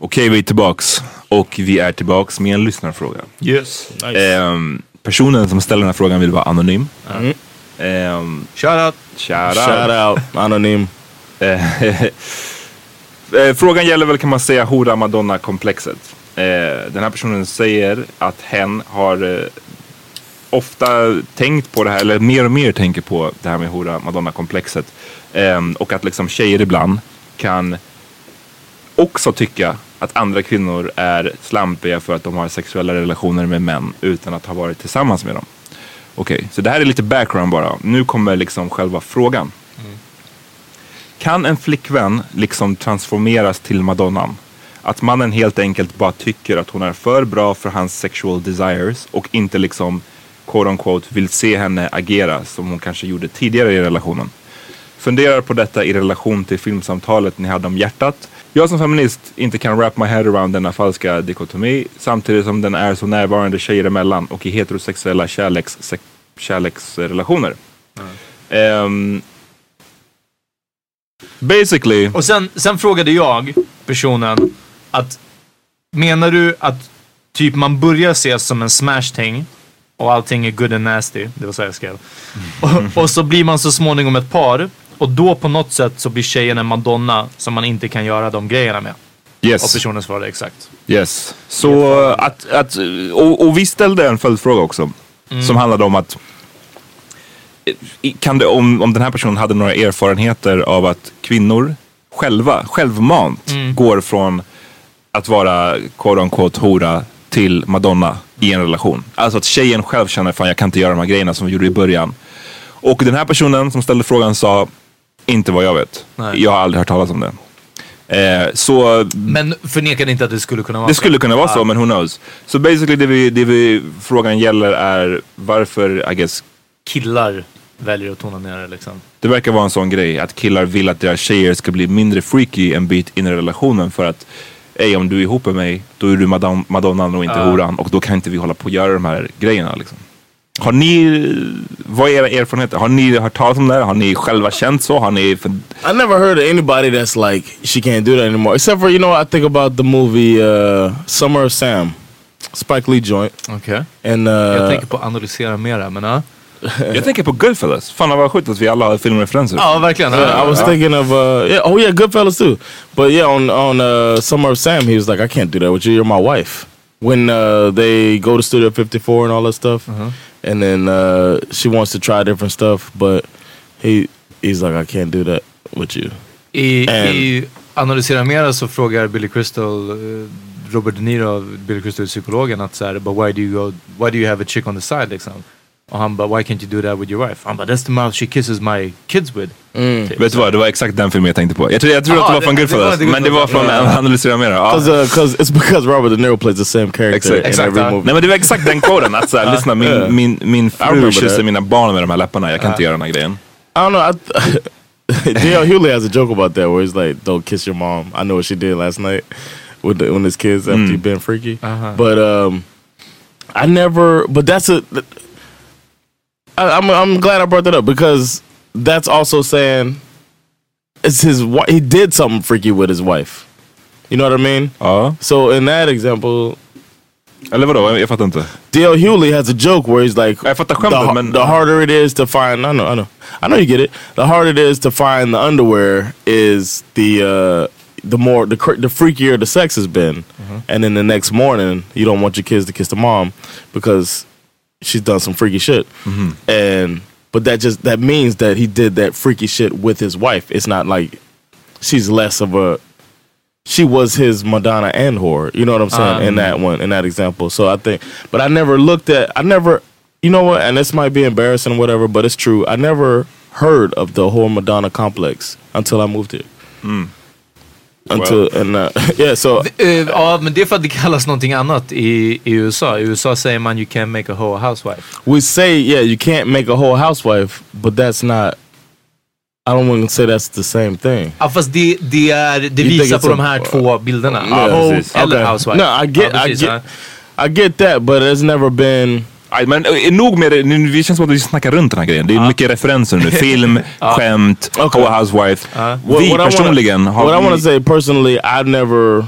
Okej, vi är tillbaks. Och vi är tillbaks med en lyssnarfråga. Yes. Ehm, personen som ställer den här frågan vill vara anonym. Ehm, Shout out. shout Shout out. out, anonym. Eh, eh, Frågan gäller väl kan man säga hora madonna-komplexet. Eh, den här personen säger att hen har eh, ofta tänkt på det här, eller mer och mer tänker på det här med hora madonna-komplexet. Eh, och att liksom tjejer ibland kan också tycka att andra kvinnor är slampiga för att de har sexuella relationer med män utan att ha varit tillsammans med dem. Okej, så det här är lite background bara. Nu kommer liksom själva frågan. Kan en flickvän liksom transformeras till madonnan? Att mannen helt enkelt bara tycker att hon är för bra för hans sexual desires och inte liksom quote on quote vill se henne agera som hon kanske gjorde tidigare i relationen. Funderar på detta i relation till filmsamtalet ni hade om hjärtat. Jag som feminist inte kan wrap my head around denna falska dikotomi samtidigt som den är så närvarande tjejer emellan och i heterosexuella kärleks, kärleksrelationer. Ehm, basically, Och sen, sen frågade jag personen att menar du att typ man börjar ses som en smash thing och allting är good and nasty, det var så jag skrev. Och, och så blir man så småningom ett par och då på något sätt så blir tjejen en madonna som man inte kan göra de grejerna med. Och yes. personen svarade exakt. Yes. Så att, att och, och vi ställde en följdfråga också. Som handlade om att kan det, om, om den här personen hade några erfarenheter av att kvinnor själva, självmant går från att vara quote on quote hora till madonna i en relation. Alltså att tjejen själv känner fan jag kan inte göra de här grejerna som vi gjorde i början. Och den här personen som ställde frågan sa inte vad jag vet. Nej. Jag har aldrig hört talas om det. Eh, så Men förnekade inte att det skulle kunna vara det så. skulle kunna vara så, men who knows. Så basically det, vi, det vi, frågan gäller är varför, I guess, Killar väljer att tona ner det liksom. Det verkar vara en sån grej att killar vill att deras tjejer ska bli mindre freaky en bit in i relationen för att Ey, om du är ihop med mig, då är du madon madonnan och inte Ja. horan och då kan inte vi hålla på och göra de här grejerna liksom. Har ni, vad är era erfarenheter? Har ni hört talas om det här? Har ni själva känt så? Har ni, I never heard of anybody that's like she can't do that anymore. Except for you know I think about the movie uh, Summer of Sam, Spike Lee joint. Okej. And uh, Jag tänker på analysera mera, men ja. jag tänker på Goodfellas. Fan vad sjukt att vi alla har filmreferenser. Ja, verkligen. Yeah, I was thinking of uh, yeah, oh yeah, Goodfellas too. But yeah, on on uh, Summer of Sam, he was like, I can't do that with you. You're my wife. When uh, they go to Studio 54 and all that stuff, and then uh, she wants to try different stuff, but he he's like, I can't do that with you. I, And- I Analysera mera så frågar Billy Crystal, eh, Robert De Niro, Billy Crystal psykologen att så här, but why do you go, why do you have a chick on the side liksom? Och han bara, why can't you do that with your wife? Han bara, that's the mouth she kisses my kids with. Typ. Vet du vad, det var exakt den filmen jag tänkte på. Jag tror, jag tror Jaha, att det var från det- det Goodfellas, var inte men det var från Goodfellas. Analysera Mera. Ja. Because uh, 'cause it's because Robert De Niro plays the same character Exakt. in Exakt, every ja. movie. Nej men det var exakt den koden. Att såhär, lyssna min, Yeah. min, min I fru remember kysser that. mina barn med de här läpparna. Jag kan inte göra den här grejen. I don't know. I th- D.L. Hewley has a joke about that where he's like, "Don't kiss your mom." I know what she did last night with the, when his kids after you've been freaky. Uh-huh. But um, I never. But that's a. I, I'm I'm glad I brought that up because that's also saying it's his. He did something freaky with his wife. You know what I mean? Ja. So in that example, Eller vadå? Jag, fattar inte. D.L. Hewley has a joke where he's like, Jag fattar the, skämtet har- men... the harder it is to find, I know, I know, I know you get it. The harder it is to find the underwear is the uh, the more the the freakier the sex has been, and then the next morning you don't want your kids to kiss the mom because she's done some freaky shit, mm-hmm. and but that just that means that he did that freaky shit with his wife. It's not like she's less of a she was his Madonna and whore. You know what I'm saying? Ah, in mm-hmm. that one, in that example. So I think, but I never looked at, I never, you know what? And this might be embarrassing or whatever, but it's true. I never heard of the whole Madonna complex until I moved here. Mm. Until and uh, yeah, so Eh, ja, men det är för att det kallas någonting annat i, i USA. I USA säger man you can't make a whole housewife. we say yeah, you can't make a whole housewife, but that's not. I don't want to say that's the same thing. Ja, fast det, det, är, det You visar på a- de här två bilderna. Yeah, Whole eller Okay. housewife. No, I get, ja, I precis, get, I get that, but it's never been. Nej, men eh, nog med det. Nu, Vi känns som att vi snackar runt den här grejen. Det är mycket referenser nu. Film, skämt, Okej. Whole Housewife. What- Vi what I wanna- personligen har... What I want vi- to say personally, I've never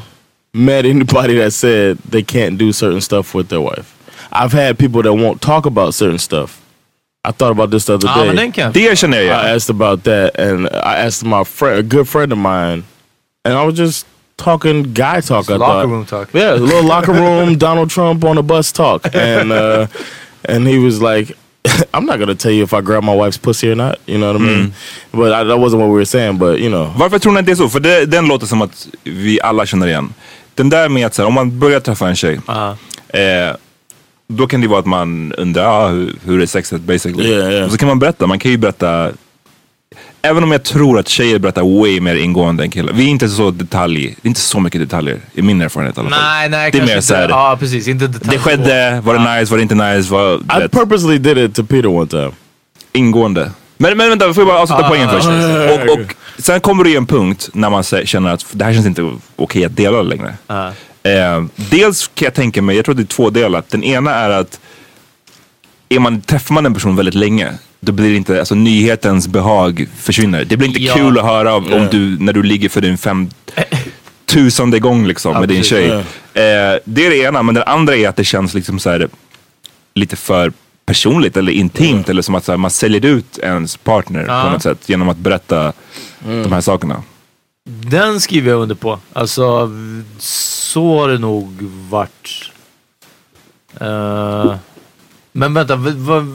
met anybody that said they can't do certain stuff with their wife. I've had people that won't talk about certain stuff. I thought about this the other day. Det känner jag I asked about that, and I asked my friend, a good friend of mine, and I was just talking guy talk. I Locker thought. room talk. Yeah, a little locker room, Donald Trump on a bus talk, and uh, and he was like, "I'm not gonna tell you if I grab my wife's pussy or not." You know what I mean? But I, that wasn't what we were saying. But you know, Varför tror ni att det är så? För det, den låter som att vi alla känner igen. Den där med att så här, om man börjar träffa en tjej. Eh, då kan det vara att man undrar ah, hur, hur är sexet basically. Yeah, yeah. Och så kan man berätta. Man kan ju berätta. Även om jag tror att tjejer berättar way mer ingående än killar. Vi är inte så detalj. Det är inte så mycket detaljer. I min erfarenhet i alla fall. Nej, nej, det är mer inte. såhär. Ja, precis. Inte detalj. Det skedde, var det nice, var det inte nice? Var, I vet, purposely did it to Peter one time. ingående. Men, men vänta, får jag bara avsluta Ah, poängen först? ah, Och, och sen kommer det ju en punkt när man känner att det här känns inte okej att dela längre. Ah. Eh, dels kan jag tänka mig, jag tror att det är två delar. Den ena är att är man, träffar man en person väldigt länge, då blir det inte, alltså nyhetens behag försvinner. Det blir inte Ja. kul att höra om, om du, när du ligger för din fem tusende gång liksom med din tjej. Eh, det är det ena, men den andra är att det känns liksom så här lite för personligt eller intimt eller som att här, man säljer ut ens partner Ja. på något sätt genom att berätta de här sakerna. Den skriver jag under på. Alltså, så har det nog varit. Eh, men vänta,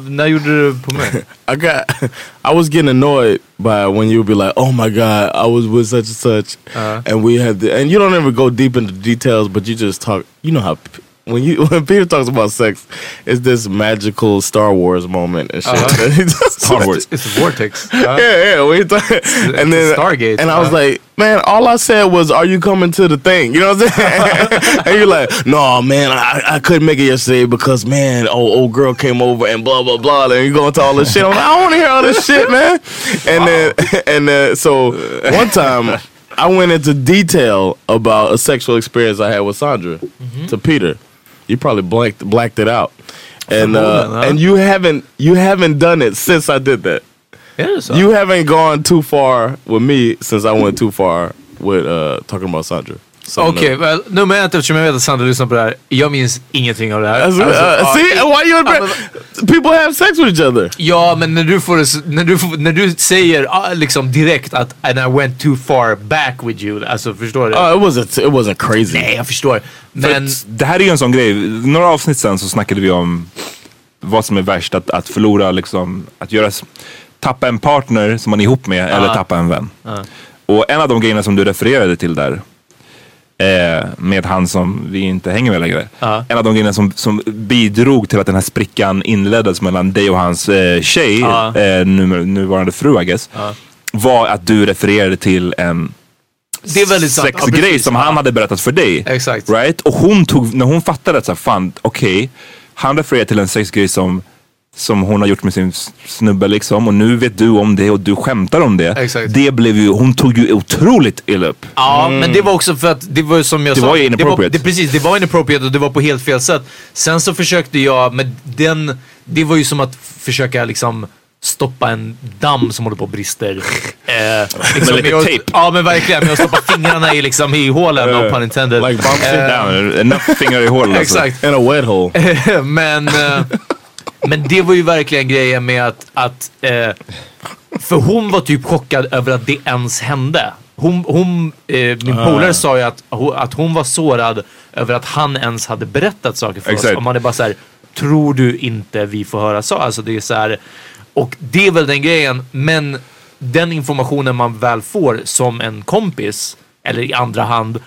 när gjorde du på mig? I got, I was getting annoyed by when you would be like, "Oh my god, I was with such and such," Uh-huh. and we had, the, and you don't ever go deep into details, but you just talk. You know how when you when Peter talks about sex, it's this magical Star Wars moment and shit. Uh-huh. Star Wars. It's a vortex. yeah, yeah. When he talk, and then Stargate, and I was uh. like, man, all I said was, "Are you coming to the thing?" You know what I'm saying? and you're like, "No, man, I, I couldn't make it yesterday because man, old old girl came over and blah blah blah." And you go into all this shit. I'm like, I don't want to hear all this shit, man. And then and then so one time. I went into detail about a sexual experience I had with Sandra to Peter. You probably blanked blacked it out, and uh, ja. and you haven't you haven't done it since I did that. Så? You haven't gone too far with me since I went too far with uh, talking about Sandra. Okej, no. well, nummer ett eftersom jag vet att Sandra lyssnar på det här. Jag minns ingenting av det här. Alltså, Alltså, uh, ja, see, why you men- people have sex with each other? Ja, men när du, får när du, när du säger ah, liksom direkt att and I went too far back with you. Alltså förstår du? Uh, it wasn't it wasn't crazy. Nej, jag förstår. För Men att det här är ju en sån grej. Några avsnitt sen så snackade vi om vad som är värst. Att, att förlora liksom, att göra, tappa en partner som man är ihop med eller Ja. tappa en vän. Och en av de grejerna som du refererade till där eh, med han som vi inte hänger med längre. Ja. En av de grejerna som, som bidrog till att den här sprickan inleddes mellan dig och hans eh, tjej, Ja. eh, nu, nuvarande fru I guess, Ja. var att du refererade till en det är väldigt sant. Ja, sexgrej precis. som han hade berättat för dig. Exakt. Right? Och hon tog, när hon fattade att så här, fan, okej, han refererar till en sexgrej som, som hon har gjort med sin snubbe liksom och nu vet du om det och du skämtar om det. Exakt. Det blev ju, hon tog ju otroligt illa upp. Ja, men det var också för att det var som jag Det sa. var ju Det var, inappropriate. det, precis, det var inappropriate och det var på helt fel sätt. Sen så försökte jag, men den, det var ju som att försöka liksom stoppa en damm som håller på och brister. Eh, liksom, lite med att- tejp. Ja men verkligen, med att stoppa fingrarna i, liksom, i hålen, no pun intended. Like shit Eh, Down, enough fingrar i hålet alltså. Exakt. In a wet hole. men, eh, men det var ju verkligen grejen med att, att eh, för hon var typ chockad över att det ens hände. Hon, hon, eh, min Ah. polare sa ju att, att hon var sårad över att han ens hade berättat saker för Exakt. oss. Och man är bara så här, tror du inte vi får höra så? Alltså det är så här, och det är väl den grejen, men den informationen man väl får som en kompis, eller i andra hand,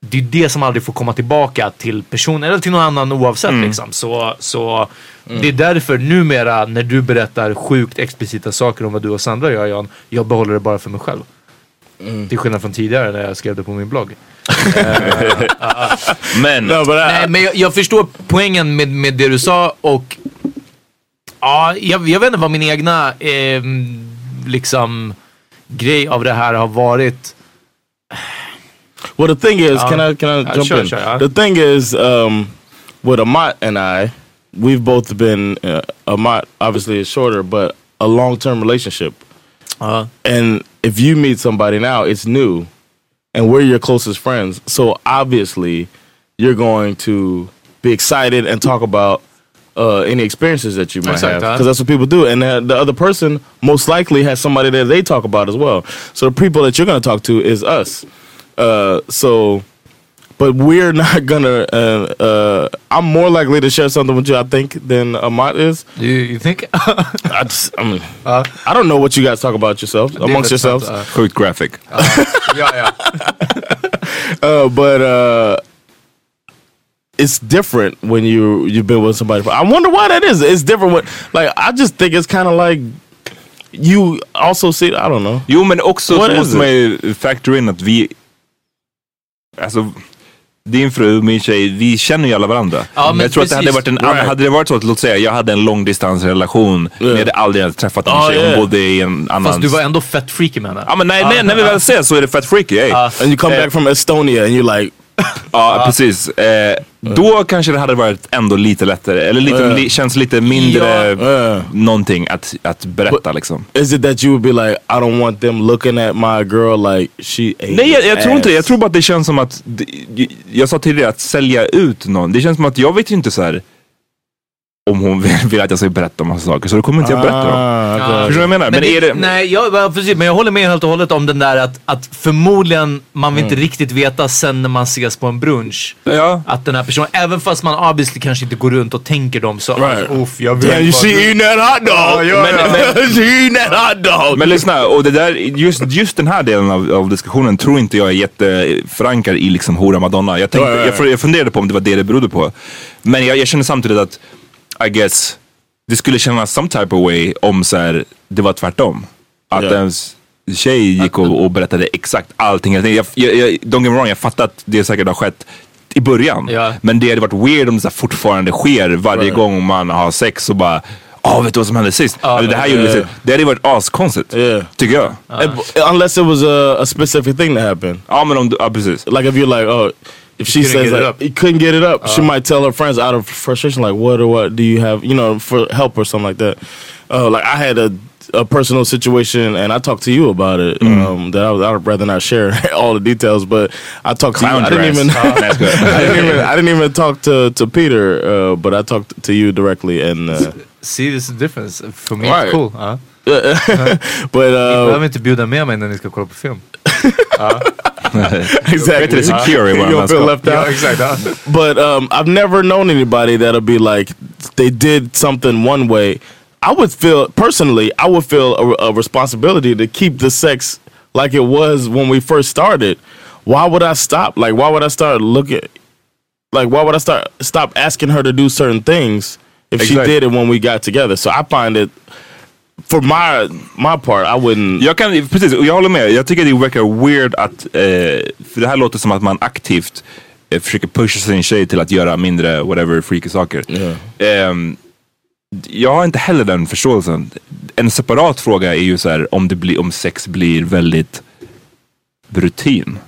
det är det som aldrig får komma tillbaka till personen eller till någon annan oavsett. Liksom. Så, så det är därför numera när du berättar sjukt explicita saker om vad du och Sandra gör Jan, jag behåller det bara för mig själv. Till skillnad från tidigare när jag skrev det på min blogg. Men, No, but I, Nej, men jag, jag förstår poängen med, med det du sa och ja, jag, jag vet inte vad min egna eh, liksom grej av det här har varit. Well, the thing is, Uh, can I can I uh, jump sure, in? sure, uh. The thing is, um, with Amat and I, we've both been uh, Amat obviously is shorter, but a long term relationship. Uh, And if you meet somebody now, it's new, and we're your closest friends. So obviously, you're going to be excited and talk about uh, any experiences that you might have, because that's what people do. And the, the other person most likely has somebody that they talk about as well. So the people that you're going to talk to is us. Uh, so. But we're not gonna. Uh, uh, I'm more likely to share something with you, I think, than Amat is. do you think? I just, I mean, I don't know what you guys talk about yourselves amongst yourselves. uh, sjukt graphic. yeah, yeah. Uh, but uh, it's different when you you've been with somebody. I wonder why that is. It's different. When, like I just think it's kind of like you also see. I don't know. Jo men också What så is måste man ju factor in att vi, alltså din fru, min tjej, vi känner ju alla varandra. Ja, men jag tror att det hade precis. varit en, Right. hade det varit så att låt säga jag hade en långdistansrelation, men jag hade aldrig träffat en Ja, tjej, hon yeah. bodde i en annan... Fast du var ändå fett freaky med henne. Ja men nej, nej, när vi väl ses så är det fett freaky. Ey. And you come Eh, back from Estonia and you're like, Ja precis. Eh, då kanske det hade varit ändå lite lättare, eller lite, Ja. li, känns lite mindre Ja. någonting att, att berätta liksom. is it that you would be like, I don't want them looking at my girl like she ate Nej jag, jag tror inte det. Jag tror bara att det känns som att, jag sa tidigare att sälja ut någon. Det känns som att jag vet ju inte så här. Om hon vill, att jag ska berätta om massa saker. Så då kommer inte jag berätta dem. Ah. Förstår du vad jag menar? Men, det, är det... Nej, jag, ja, precis, men jag håller med helt och hållet om den där att, att förmodligen man vill inte riktigt veta sen när man ses på en brunch. Ja. Att den här personen, även fast man obviously kanske inte går runt och tänker dem så. Right. Uff, jag vet you that hot dog! Men- men-! Men lyssna, och det där, just, just den här delen av, av diskussionen tror inte jag är jätteförankrad i liksom hora madonna. Jag, tänkte, Ja, ja, ja. Jag, jag funderade på om det var det det berodde på. Men jag, jag känner samtidigt att, I guess, det skulle kännas some type of way om så här, det var tvärtom. Att Ja. ens tjej gick och, och berättade exakt allting. Jag, jag, jag, don't get me wrong, jag fattar att det säkert har skett i början. Ja. Men det hade varit weird om det så här fortfarande sker varje Right. gång man har sex och bara Ja, vet du vad som hände sist? Eller det här gjorde sist. Det hade varit askonstigt. Yeah. Tycker jag. Uh, Unless it was a, a specific thing that happened. Ja men om du, ja precis. Like if you're like, oh, if she couldn't says get it like, up. he couldn't get it up, she might tell her friends out of frustration, like, what or what do you have, you know, for help or something like that. Uh, like I had a, a personal situation, and I talked to you about it. Um, that I would, I would rather not share all the details, but I talked to you. Clown I didn't even, Oh. I didn't even, I didn't even talk to to Peter, uh, but I talked to you directly, and. Uh, See this is difference. För me. Right. cool. Ja. But Ni uh, behöver inte bjuda med mig när ni ska kolla på film. exactly. Bättre secure i You våra don't feel left out. Ja, exakt. Ja. But um, I've never known anybody that'll be like they did something one way. I would feel personally, I would feel a, a responsibility to keep the sex like it was when we first started. Why would I stop? Like, why would I start looking? Like, why would I start stop asking her to do certain things if she did it when we got together? So I find it, for my my part, I wouldn't. Jag kan, precis, och jag håller med. Jag tycker det verkar weird att, eh, för det här låter som att man aktivt eh, försöker pusha sin tjej till att göra mindre whatever freaky saker. Ehm, jag har inte heller den förståelsen. En separat fråga är ju så här om, det blir, om sex blir väldigt rutin.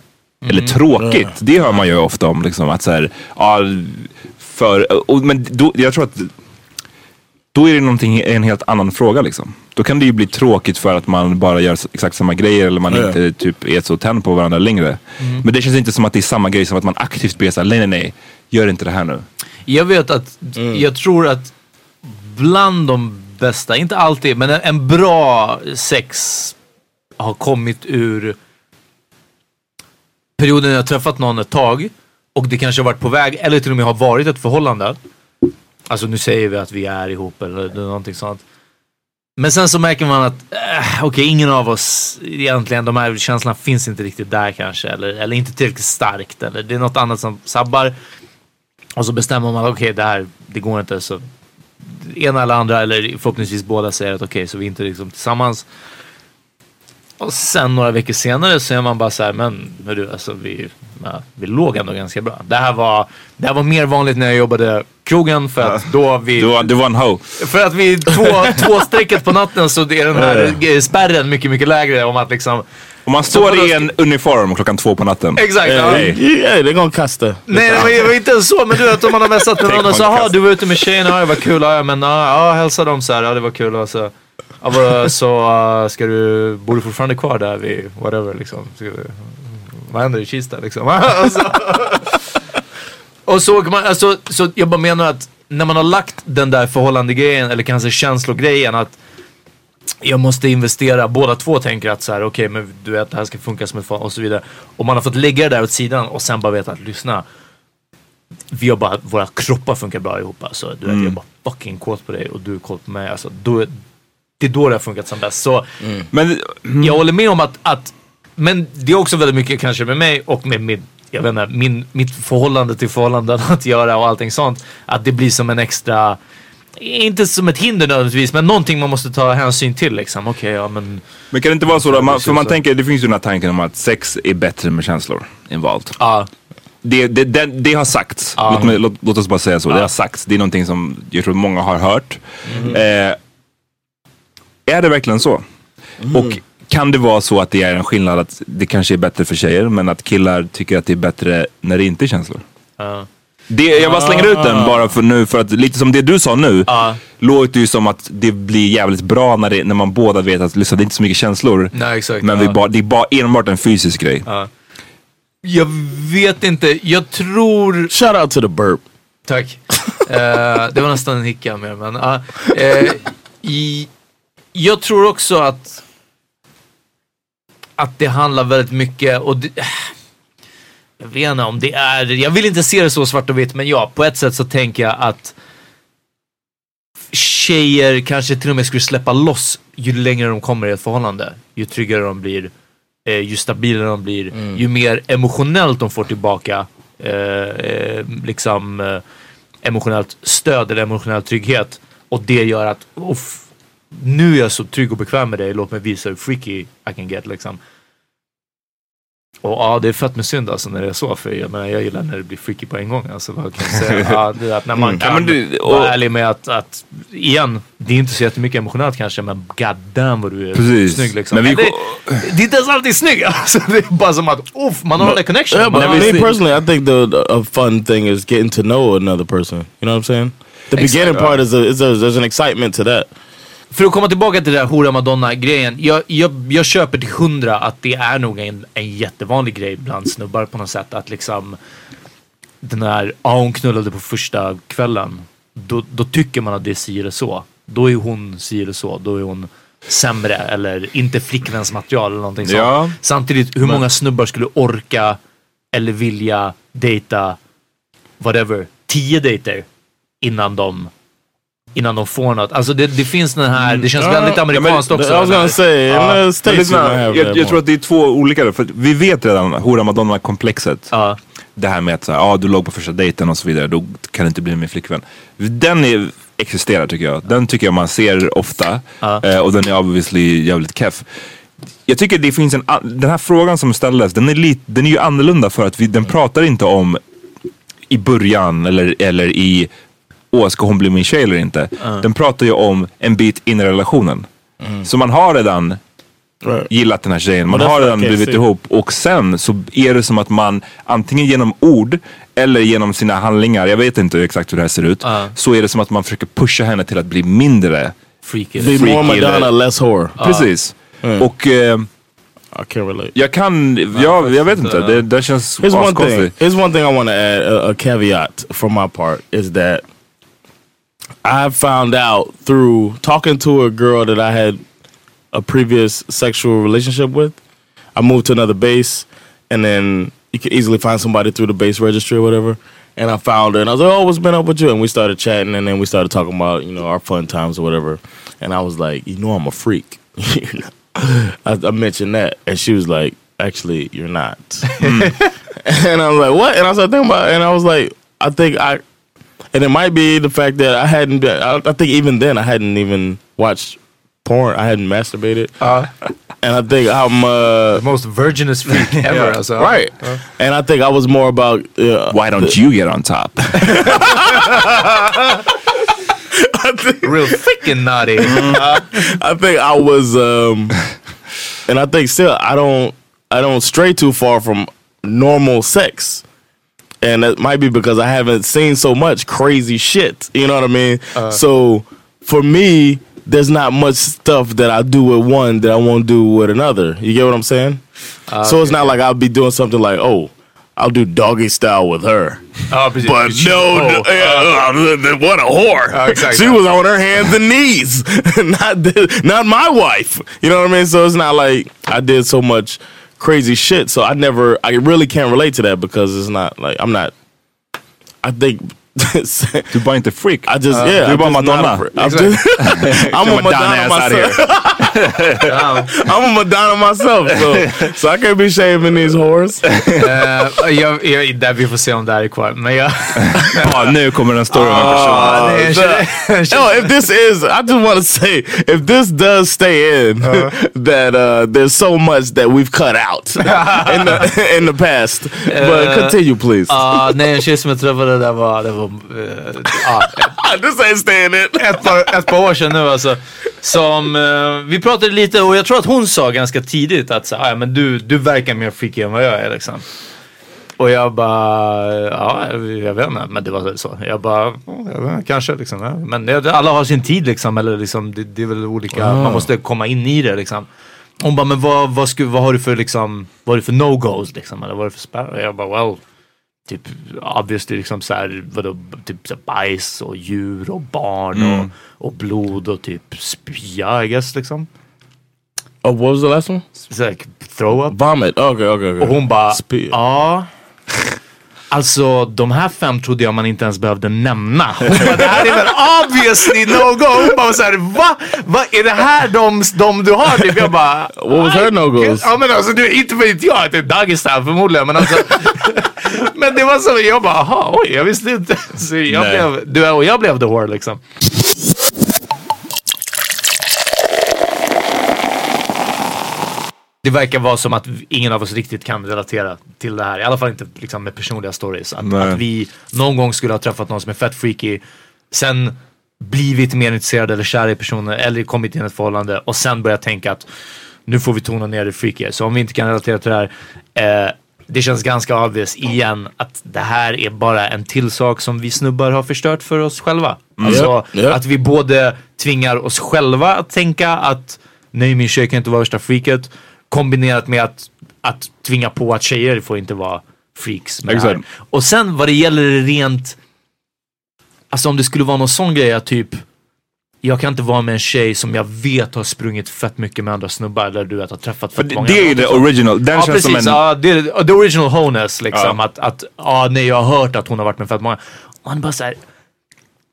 Eller tråkigt. Det hör man ju ofta om. Liksom, att så här, ja, för, och, men då, jag tror att då är det någonting, en helt annan fråga liksom. Då kan det ju bli tråkigt för att man bara gör exakt samma grejer eller man Ja. inte typ är så tänd på varandra längre. Men det känns inte som att det är samma grej som att man aktivt ber såhär, nej nej nej, gör inte det här nu. Jag vet att, jag tror att bland de bästa, inte alltid, men en, en bra sex har kommit ur perioden jag har träffat någon ett tag och det kanske har varit på väg eller till och med har varit ett förhållande. Alltså nu säger vi att vi är ihop eller någonting sånt. Men sen så märker man att, äh, okej ingen av oss egentligen, de här känslorna finns inte riktigt där kanske. Eller, eller inte tillräckligt starkt. Eller det är något annat som sabbar. Och så bestämmer man, okej det här, det går inte. Så ena eller andra, eller förhoppningsvis båda säger att okej, så vi är inte liksom tillsammans. Och sen några veckor senare så är man bara så här, men hörru, alltså vi, ja, vi låg ändå ganska bra. Det här, var, det här var mer vanligt när jag jobbade krogen för att då vi... Du var, du var en ho. För att vi två, två strecket på natten så är den här eh, spärren mycket, mycket lägre om att liksom... Om man står i en uniform klockan två på natten. Exakt, ja. Hey, yeah, they're gonna cuss the. Nej, det var, det var inte så, men du vet om man har messat med någon och så, jaha cast." du var ute med tjejerna, ja det var kul, ja men ja, ja hälsa dem så här, ja det var kul och så. Vad- så uh, ska du, bor du fortfarande kvar där vid whatever liksom? Du, vad händer i Kista liksom? och så, och så man, alltså, så jag bara menar att när man har lagt den där förhållande grejen eller kanske känslogrejen att jag måste investera, båda två tänker att så här, okej men du vet det här ska funka som ett fan och så vidare. Och man har fått lägga det där åt sidan och sen bara veta att lyssna. Vi har bara, våra kroppar funkar bra ihop alltså. Du vet, jag är bara fucking kåt på dig och du är kåt på mig. Alltså, då, det är då det har funkat som bäst. Så Men jag håller med om att, att, men det är också väldigt mycket kanske med mig och med min, jag vet inte, min, mitt förhållande till förhållanden att göra och allting sånt. Att det blir som en extra, inte som ett hinder nödvändigtvis, men någonting man måste ta hänsyn till liksom. Okej, ja men. Men kan det inte vara så då? Man, för man tänker, det finns ju den här tanken om att sex är bättre med känslor involved. Ja. Det, det, det, det har sagts. Ja. Låt, mig, låt, låt oss bara säga så. Det har sagts. Det är någonting som jag tror många har hört. Eh, är det verkligen så? Och kan det vara så att det är en skillnad att det kanske är bättre för tjejer men att killar tycker att det är bättre när det inte är känslor? Ja. Det, jag bara slänger ut den bara för nu, för att lite som det du sa nu, Ja. låter ju som att det blir jävligt bra när, det, när man båda vet att lyssna, det är inte så mycket känslor. Nej, exakt. Men ja. vi bara, det är bara enbart en fysisk grej. Ja. Jag vet inte, jag tror... Shout out to the burp. Tack. Eh, det var nästan en hicka mer men. eh, i, jag tror också att att det handlar väldigt mycket och det, jag vet inte om det är, jag vill inte se det så svart och vitt men ja, på ett sätt så tänker jag att tjejer kanske till och med skulle släppa loss ju längre de kommer i ett förhållande. Ju tryggare de blir, eh, ju stabilare de blir, ju mer emotionellt de får tillbaka eh, eh, liksom eh, emotionellt stöd eller emotionell trygghet. Och det gör att uff, nu är jag så trygg och bekväm med dig, låt mig visa hur freaky I can get liksom. Och ja, det är fett med synd alltså när det är så. För jag menar, jag gillar när det blir freaky på en gång. Alltså, vad kan jag säga? Ja, det är att när man Mm. kan du- vara ärlig med att, att, igen, det är inte så jättemycket emotionellt kanske, men god damn vad du är Precis. snygg liksom. Men vi- det, det är inte ens alltid snygg. Alltså, det är bara som att, uff, man har den connection. Yeah, but Man I mean, personally, I think the a fun thing is getting to know another person. You know what I'm saying? The Exactly. beginning part is, a, is a, there's an excitement to that. För att komma tillbaka till det där hora madonna grejen. Jag, jag, jag köper till hundra att det är nog en, en jättevanlig grej bland snubbar på något sätt. Att liksom den här, ja hon knullade på första kvällen. Då, då tycker man att det är si eller så. Då är hon si eller så. Då är hon sämre eller inte flickvänsmaterial eller någonting sånt. Ja. Samtidigt, hur många snubbar skulle orka eller vilja dejta whatever, tio dejter innan de innan de får något. Alltså det, det finns den här, det känns Ja, väldigt ja, men amerikanskt också. Men jag, jag tror att det är två olika. För vi vet redan hora madonna-komplexet. Det här med att så här, ah, du låg på första dejten och så vidare. Då kan det inte bli min flickvän. Den är, existerar tycker jag. Den tycker jag man ser ofta. Eh, och den är obviously jävligt keff. Jag tycker det finns en, den här frågan som ställdes, den är, lite, den är ju annorlunda för att vi, den pratar inte om i början eller, eller i, åh ska hon bli min tjej eller inte? Den pratar ju om en bit in i relationen. Så man har redan gillat den här tjejen, man har redan blivit see. ihop och sen så är det som att man antingen genom ord eller genom sina handlingar, jag vet inte exakt hur det här ser ut, så är det som att man försöker pusha henne till att bli mindre freaky. Be more Madonna, less whore. Precis. Mm. Och eh, I can't relate. jag kan, jag, jag vet inte, det, det känns Here's one thing. askonstigt. Here's one thing I want to add. A, a caveat from my part is that I found out through talking to a girl that I had a previous sexual relationship with. I moved to another base, and then you can easily find somebody through the base registry or whatever. And I found her, and I was like, "Oh, what's been up with you?" And we started chatting, and then we started talking about you know our fun times or whatever. And I was like, "You know, I'm a freak." I, I mentioned that, and she was like, "Actually, you're not." Hmm. and I was like, "What?" And I started thinking about, it, and I was like, "I think I," and it might be the fact that I hadn't. I, I think even then I hadn't even watched porn. I hadn't masturbated, and I think I'm uh, the most virginous freak ever. alltså. right? And I think I was more about uh, why don't you get on top? Real freaking naughty. I think I was, um, and I think still I don't, I don't stray too far from normal sex, and that might be because I haven't seen so much crazy shit. You know what I mean? Uh. so for me, there's not much stuff that I do with one that I won't do with another. You get what I'm saying? Uh, so it's not like I'll be doing something like, oh, I'll do doggy style with her. Precis. But She- no, oh, uh, what a whore! Ja, exakt. She was on her hands and knees, not the, not my wife. You know what I mean? So it's not like I did so much crazy shit. So I never, I really can't relate to that because it's not like I'm not. I think. Du är bara inte freak. I just Uh, yeah. du är bara Madonna. I'm, just, I'm a Madonna Madonna myself. I'm a Madonna myself, so so I can't be shaming these whores. Eh, jag, jag, där vi får se om det här är kvar. Men jag... Ja, nu kommer en story om en person. Uh, det är en the- tjej- Yo, if this is, I just want to say, if this does stay in, that uh, there's so much that we've cut out in the in the past. But Uh, continue, please. Ja, nej en tjej som jag träffade där var, det var eh, ja, this ain't staying in. ett, par, ett par år sedan nu alltså. Som, eh, vi pratade lite och jag tror att hon sa ganska tidigt att så, "Ah, ja, men du, du verkar mer freaky än vad jag är liksom. Och jag bara, ja jag vet inte, men det var så. Jag bara, "Ja, jag vet kanske liksom. Ja. Men det, alla har sin tid liksom, eller liksom, det, det är väl olika, Ah. man måste komma in i det liksom. Hon bara, men vad, vad, sku, vad har du för liksom, vad har du för no-goes liksom? Eller vad har du för spärrar? Jag bara, well, typ obviously liksom så här, vadå, typ så här bajs och djur och barn Mm. och, och blod och typ spya I guess liksom. Oh, what was the last one? Så här, throw up. Vomit. Okay, okay, okay. Och hon bara, Spy. ja. Alltså de här fem trodde jag man inte ens behövde nämna. Bara, det här är väl obviously no go. Hon bara så här, va? va? Är det här de, de du har? Typ jag bara, What was her no-goes? Ja men alltså du, inte vet jag att det är Dagestan förmodligen men alltså. men det var så, jag bara, aha, oj jag visste inte. Så jag Nej. blev, du, och jag blev the whore liksom. Det verkar vara som att ingen av oss riktigt kan relatera till det här. I alla fall inte liksom, med personliga stories. Att, att vi någon gång skulle ha träffat någon som är fett freaky. Sen blivit mer intresserade eller kära i personen eller kommit in i ett förhållande och sen börjat tänka att nu får vi tona ner det freaky. Så om vi inte kan relatera till det här. Eh, det känns ganska obvious igen att det här är bara en till sak som vi snubbar har förstört för oss själva. Alltså Ja, ja. att vi både tvingar oss själva att tänka att nej min tjej kan inte vara värsta freaket kombinerat med att, att tvinga på att tjejer får inte vara freaks med. Exakt. Och sen vad det gäller rent, alltså om det skulle vara någon sån grej att typ jag kan inte vara med en tjej som jag vet har sprungit fett mycket med andra snubbar eller du vet har träffat fett det- många. det är ju det original. Den ja, känns som precis, en- Ja, det är the original honest liksom. Ja. Att, att ja, nej jag har hört att hon har varit med fett många. Man bara såhär,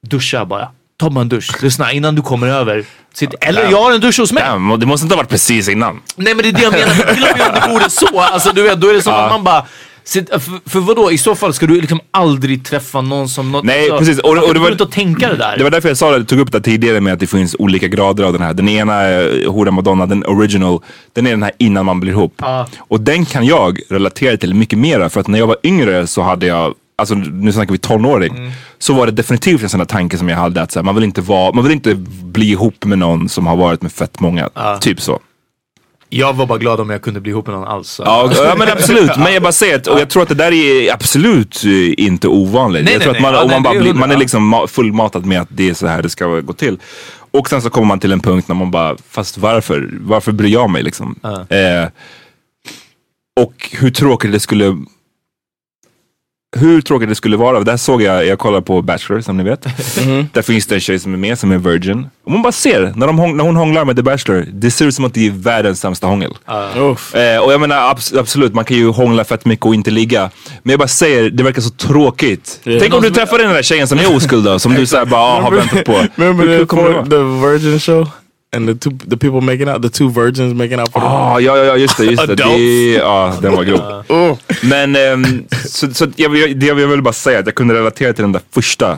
duscha bara. Ta bara en dusch. Lyssna innan du kommer över. Sitt, eller jag har en dusch hos mig. Damn, det måste inte ha varit precis innan. Nej men det är det jag menar, Men till och med om det vore så, alltså du vet, då är det som att man bara för, för vadå, i så fall ska du liksom aldrig träffa någon som... Något, Nej, så, precis. Och- man och det var- inte att tänka det där. Det var därför jag sa det, tog upp det tidigare med att det finns olika grader av den här. Den ena är Hora Madonna, den original, den är den här innan man blir ihop. Ja. Och den kan jag relatera till mycket mera för att när jag var yngre så hade jag Alltså nu snackar vi tonåring. Mm. Så var det definitivt en sån där tanke som jag hade att här, man, vill inte vara, man vill inte bli ihop med någon som har varit med fett många. Typ så. Jag var bara glad om jag kunde bli ihop med någon alls. Ja, ja men absolut. Men jag bara säger att, och jag tror att det där är absolut eh, inte ovanligt. Nej, jag nej, tror att man, nej. Om nej, man, bara blir, man är liksom ma- fullmatad med att det är så här det ska gå till. Och sen så kommer man till en punkt när man bara, fast varför? Varför bryr jag mig liksom? Eh, och hur tråkigt det skulle hur tråkigt det skulle vara. Där såg jag, jag kollar på Bachelor som ni vet. Där finns det en tjej som är med som är virgin. Och man bara ser, när, de, när hon hånglar med The Bachelor, det ser ut som att det är världens sämsta hångel. Oof. Eh, och jag menar abs- absolut, man kan ju hångla fett mycket och inte ligga. Men jag bara säger, det verkar så tråkigt. Yeah. Tänk om du träffar den där tjejen som är oskuld då, som du såhär bara ah, har väntat på. Remember Hur the, kul kommer det for, vara? the Virgin show? And the two the people making out, the two virgins making out for the Ah, ja, ja, ja, just det. Just det. det ja, den var grov. Oh. Men ehm, så, så jag, jag, det jag vill bara säga att jag kunde relatera till den där första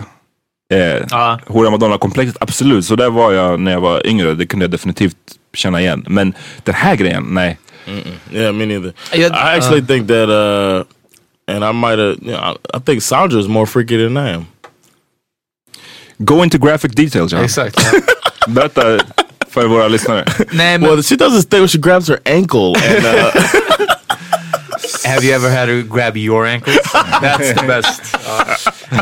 eh, Ja. Hora Madonna-komplexet. Absolut, så där var jag när jag var yngre. Det kunde jag definitivt känna igen. Men den här grejen, nej. Yeah, me neither. I actually think that, uh, and I might have, you know, I, think Sandra's more freaky than I am. Go into graphic details, John. Exakt. Berätta för våra lyssnare. Nej men, Well, she does this thing where she grabs her ankle and uh, have you ever had to grab your ankles? That's the best. Ja.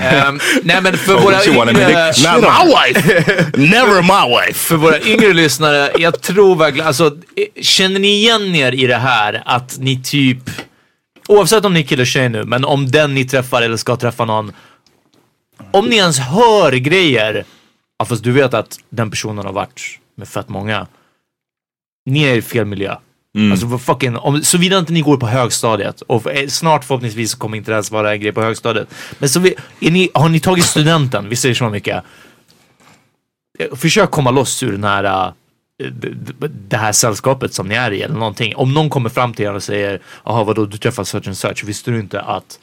Ehm, nej men för Oh, våra yngre... not my wife, never my wife. för våra yngre lyssnare, jag tror verkligen, alltså eh, känner ni igen er i det här att ni typ, oavsett om ni är kille eller tjej nu, men om den ni träffar eller ska träffa någon, om ni ens hör grejer, ja, fast du vet att den personen har varit med fett många, ni är i fel miljö. Alltså vad fucking, om, såvida inte ni går på högstadiet och eh, snart förhoppningsvis kommer inte det ens vara en grej på högstadiet. Men så vi, ni, har ni tagit studenten, vi säger så mycket. Eh, Försök komma loss ur den här, eh, det här sällskapet som ni är i eller någonting. Om någon kommer fram till er och säger, jaha vadå du träffar such and such, visste du inte att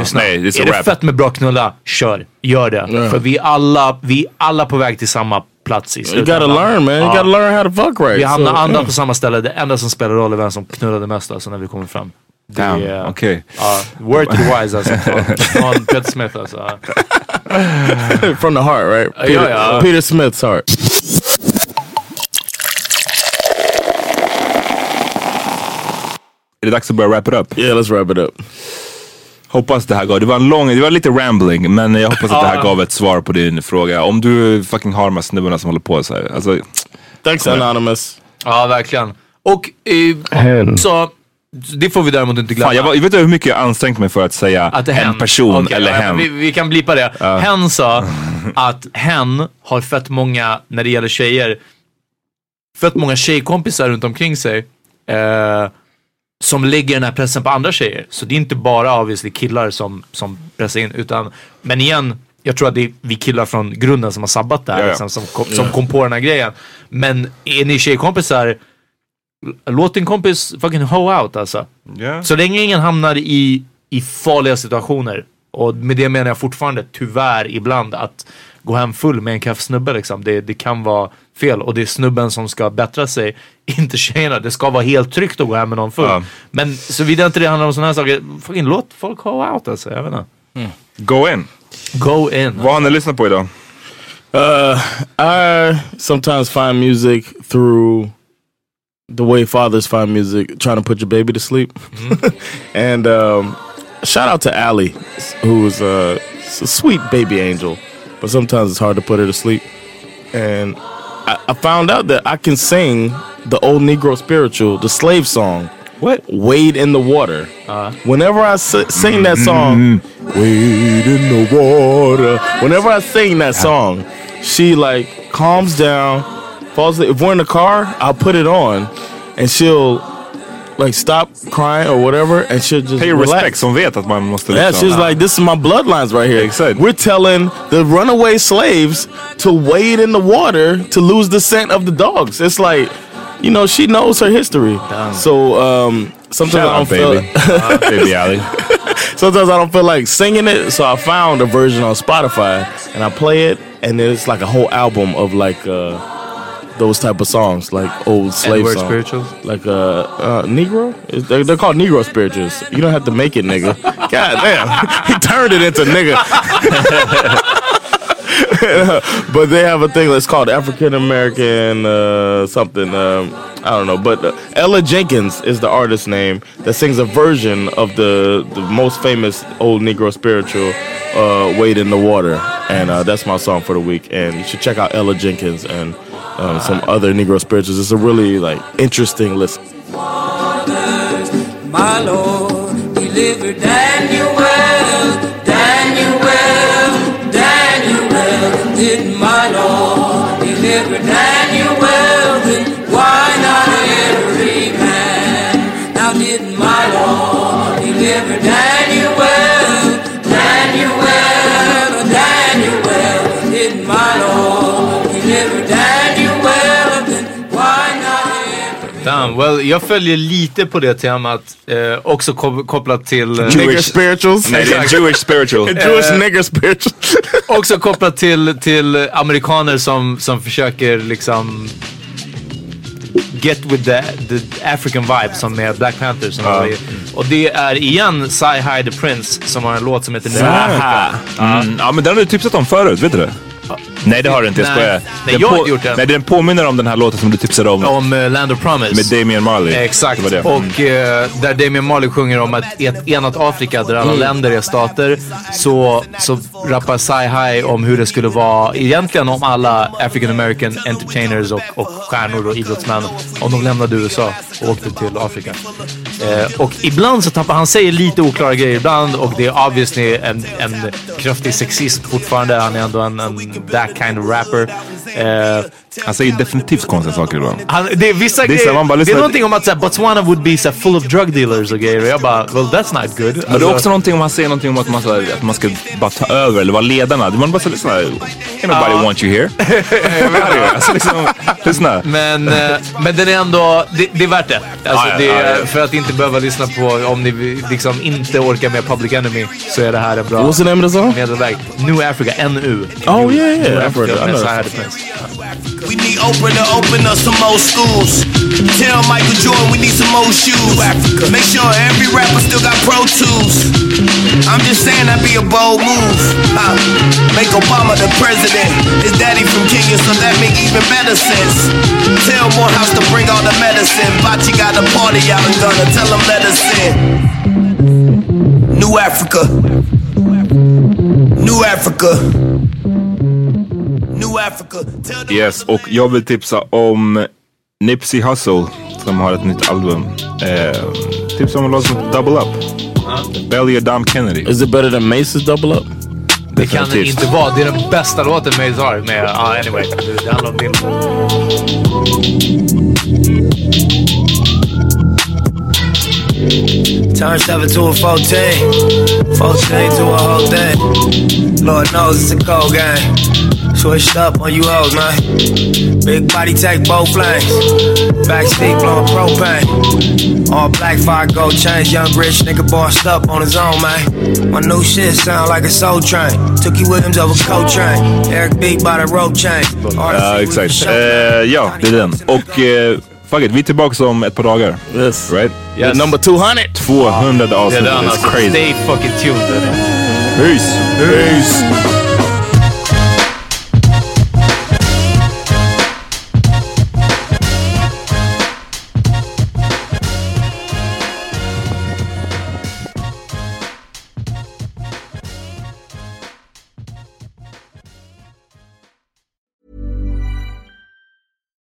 Lyssna. nej, det är är det fett med bra knulla, kör. Gör det. För vi alla, vi alla på väg till samma plats i You gotta learn, man. You Ja. gotta learn how to fuck right. Vi hamnar So, andra yeah. på samma ställe. Det enda som spelar roll är vem som knullade mest alltså när vi kommer fram. Damn, okej. Ja, word to the wise alltså. Från- Peter Smith alltså. Ja. From the heart, right? Uh, Peter, yeah, yeah. Peter Smith's heart. Är det dags att börja wrap it up? Yeah, let's wrap it up. Hoppas det här gav, det var en lång, det var lite rambling, men jag hoppas att det här gav ett svar på din fråga. Om du fucking har de här snubbarna som håller på så här. Alltså, Thanks, Anonymous. ja, verkligen. Och eh, så Det får vi däremot inte glömma. Fan, jag, var, jag vet inte hur mycket jag ansträngt mig för att säga Att är en hen. person Okej, eller ja, hen. Vi, vi kan blipa det. Hen sa att hen har fett många, när det gäller tjejer, fett många tjejkompisar runt omkring sig. Eh, som lägger den här pressen på andra tjejer. Så det är inte bara obviously killar som, som pressar in. Utan, men igen, jag tror att det är vi killar från grunden som har sabbat det här. Ja, ja. Liksom, som, kom, som kom på den här grejen. Men är ni tjejkompisar, låt din kompis fucking hoe out alltså. Så länge ingen hamnar i, i farliga situationer. Och med det menar jag fortfarande tyvärr ibland att gå hem full med en kaff snubbe liksom. Det, det kan vara fel och det är snubben som ska bättra sig. Inte tjejerna. Det ska vara helt tryggt att gå hem med någon full. Ja. Men såvida inte det handlar om sådana här saker. Fucking låt folk hoe out alltså. Jag vet inte. Go in. Go in. Vad har ni lyssnat på idag? Uh, I sometimes find music through the way fathers find music, trying to put your baby to sleep. and um, shout out to Allie, who's uh, a sweet baby angel, but sometimes it's hard to put her to sleep. And I, I found out that I can sing the old Negro spiritual, the slave song. What? Wade in the water. Whenever I s- sing that song, wade in the water. Whenever I sing that song, she like calms down, falls asleep. If we're in the car, I'll put it on, and she'll like stop crying or whatever, and she'll just Pay relax. respect som vet att man måste Yeah, liksom... she's like, this is my bloodlines right here. Exakt. We're telling the runaway slaves to wade in the water to lose the scent of the dogs. It's like, you know, she knows her history. So um, sometimes Shout I don't out, feel. baby. baby Allie. sometimes I don't feel like singing it, so I found a version on Spotify and I play it, and it's like a whole album of like uh, those type of songs, like old slave songs, spirituals? like uh, uh, Negro? They're, they're called Negro spirituals. You don't have to make it, nigga. God damn, he turned it into nigga. but they have a thing that's called African American uh, something. Um, I don't know, but uh, Ella Jenkins is the artist name that sings a version of the the most famous old Negro spiritual, uh, "Wade in the Water," and uh, that's my song for the week. And you should check out Ella Jenkins and um, some other Negro spirituals. It's a really like interesting listen. My Lord, Daniel, jag följer lite på det temat. Eh, också ko- kopplat till... eh, Nigger spirituals. Nej, det är Jewish spiritual. Jewish nigger spirituals. också kopplat till, till amerikaner som, som försöker liksom get with the, the African vibe som med Black Panther. Som var i, och det är igen Sci High the Prince som har en låt som heter New Africa. Mm, ja men den har du tipsat om förut, vet du det? Nej det har du inte, jag skojar. Nej, jag har inte gjort det. Nej den påminner om den här låten som du tipsade om. Om eh, Land of Promise. Med Damian Marley. Exakt. Det det. Och eh, där Damian Marley sjunger om att i ett enat Afrika där alla länder är stater så, så rappar Sci High om hur det skulle vara egentligen om alla African American entertainers och, och stjärnor och idrottsmän om de lämnade USA och åkte till Afrika. Eh, och ibland så tappar han säger lite oklara grejer ibland och det är obviously en, en kraftig sexism fortfarande. Han är ändå en, en that kind of rapper. Eh, Han säger definitivt konstiga saker ibland. han, det är vissa Det är grejer. man bara det är någonting om att såhär, Botswana would be såhär, full of drug dealers och grejer. Och jag bara, well that's not good. Men det är också någonting om han säger någonting om att man, så här, att man ska bara ta över eller vara ledarna. Man bara så lyssna. Ain't nobody Ja. want you here. alltså, liksom, lyssna. men, eh, men den är ändå, det, det är värt det. Alltså, ja, det är, ja. För att inte behöva lyssna på, om ni liksom inte orkar med Public Enemy så är det här en bra medelväg. New Africa, NU. Oh yeah, New yeah. Heard it. Africa I know. We need Oprah to open up some more schools. Tell Michael Jordan we need some more shoes. Make sure every rapper still got Pro Tools. I'm just saying that'd be a bold move. Uh, make Obama the president. His daddy from Kenya, so that make even better sense. Tell Morehouse to bring all the medicine. Bachi got a party out in Ghana. Tell him let us in. New Africa. New Africa. Yes, och jag vill tipsa om Nipsey Hussle som har ett nytt album. Eh, Tips om en låt som Double Up. Belly och Dom Kennedy. Is it better than Mace's Double Up? Det kan det inte vara. Det är den bästa låten Mace har. Men ja, anyway. Det, handlar om. Turn 7 to a 14. 14 to a whole thing. Lord knows it's a cold game. Switched up on you hoes, man. Big body take both lanes. Backseat blowing propane. All black fire gold chains. Young rich nigga bossed up on his own, man. My new shit sound like a soul train. Took you Williams over Coltrane. Eric B by the rope chain. Ja, exakt. Eh, ja, det är den. Och eh, fuck it, vi är tillbaka om ett par dagar. Yes. Right? Yes. Number 200. 200 Det avsnitt. den It's alltså. crazy. Stay fucking tuned. Peace. Peace.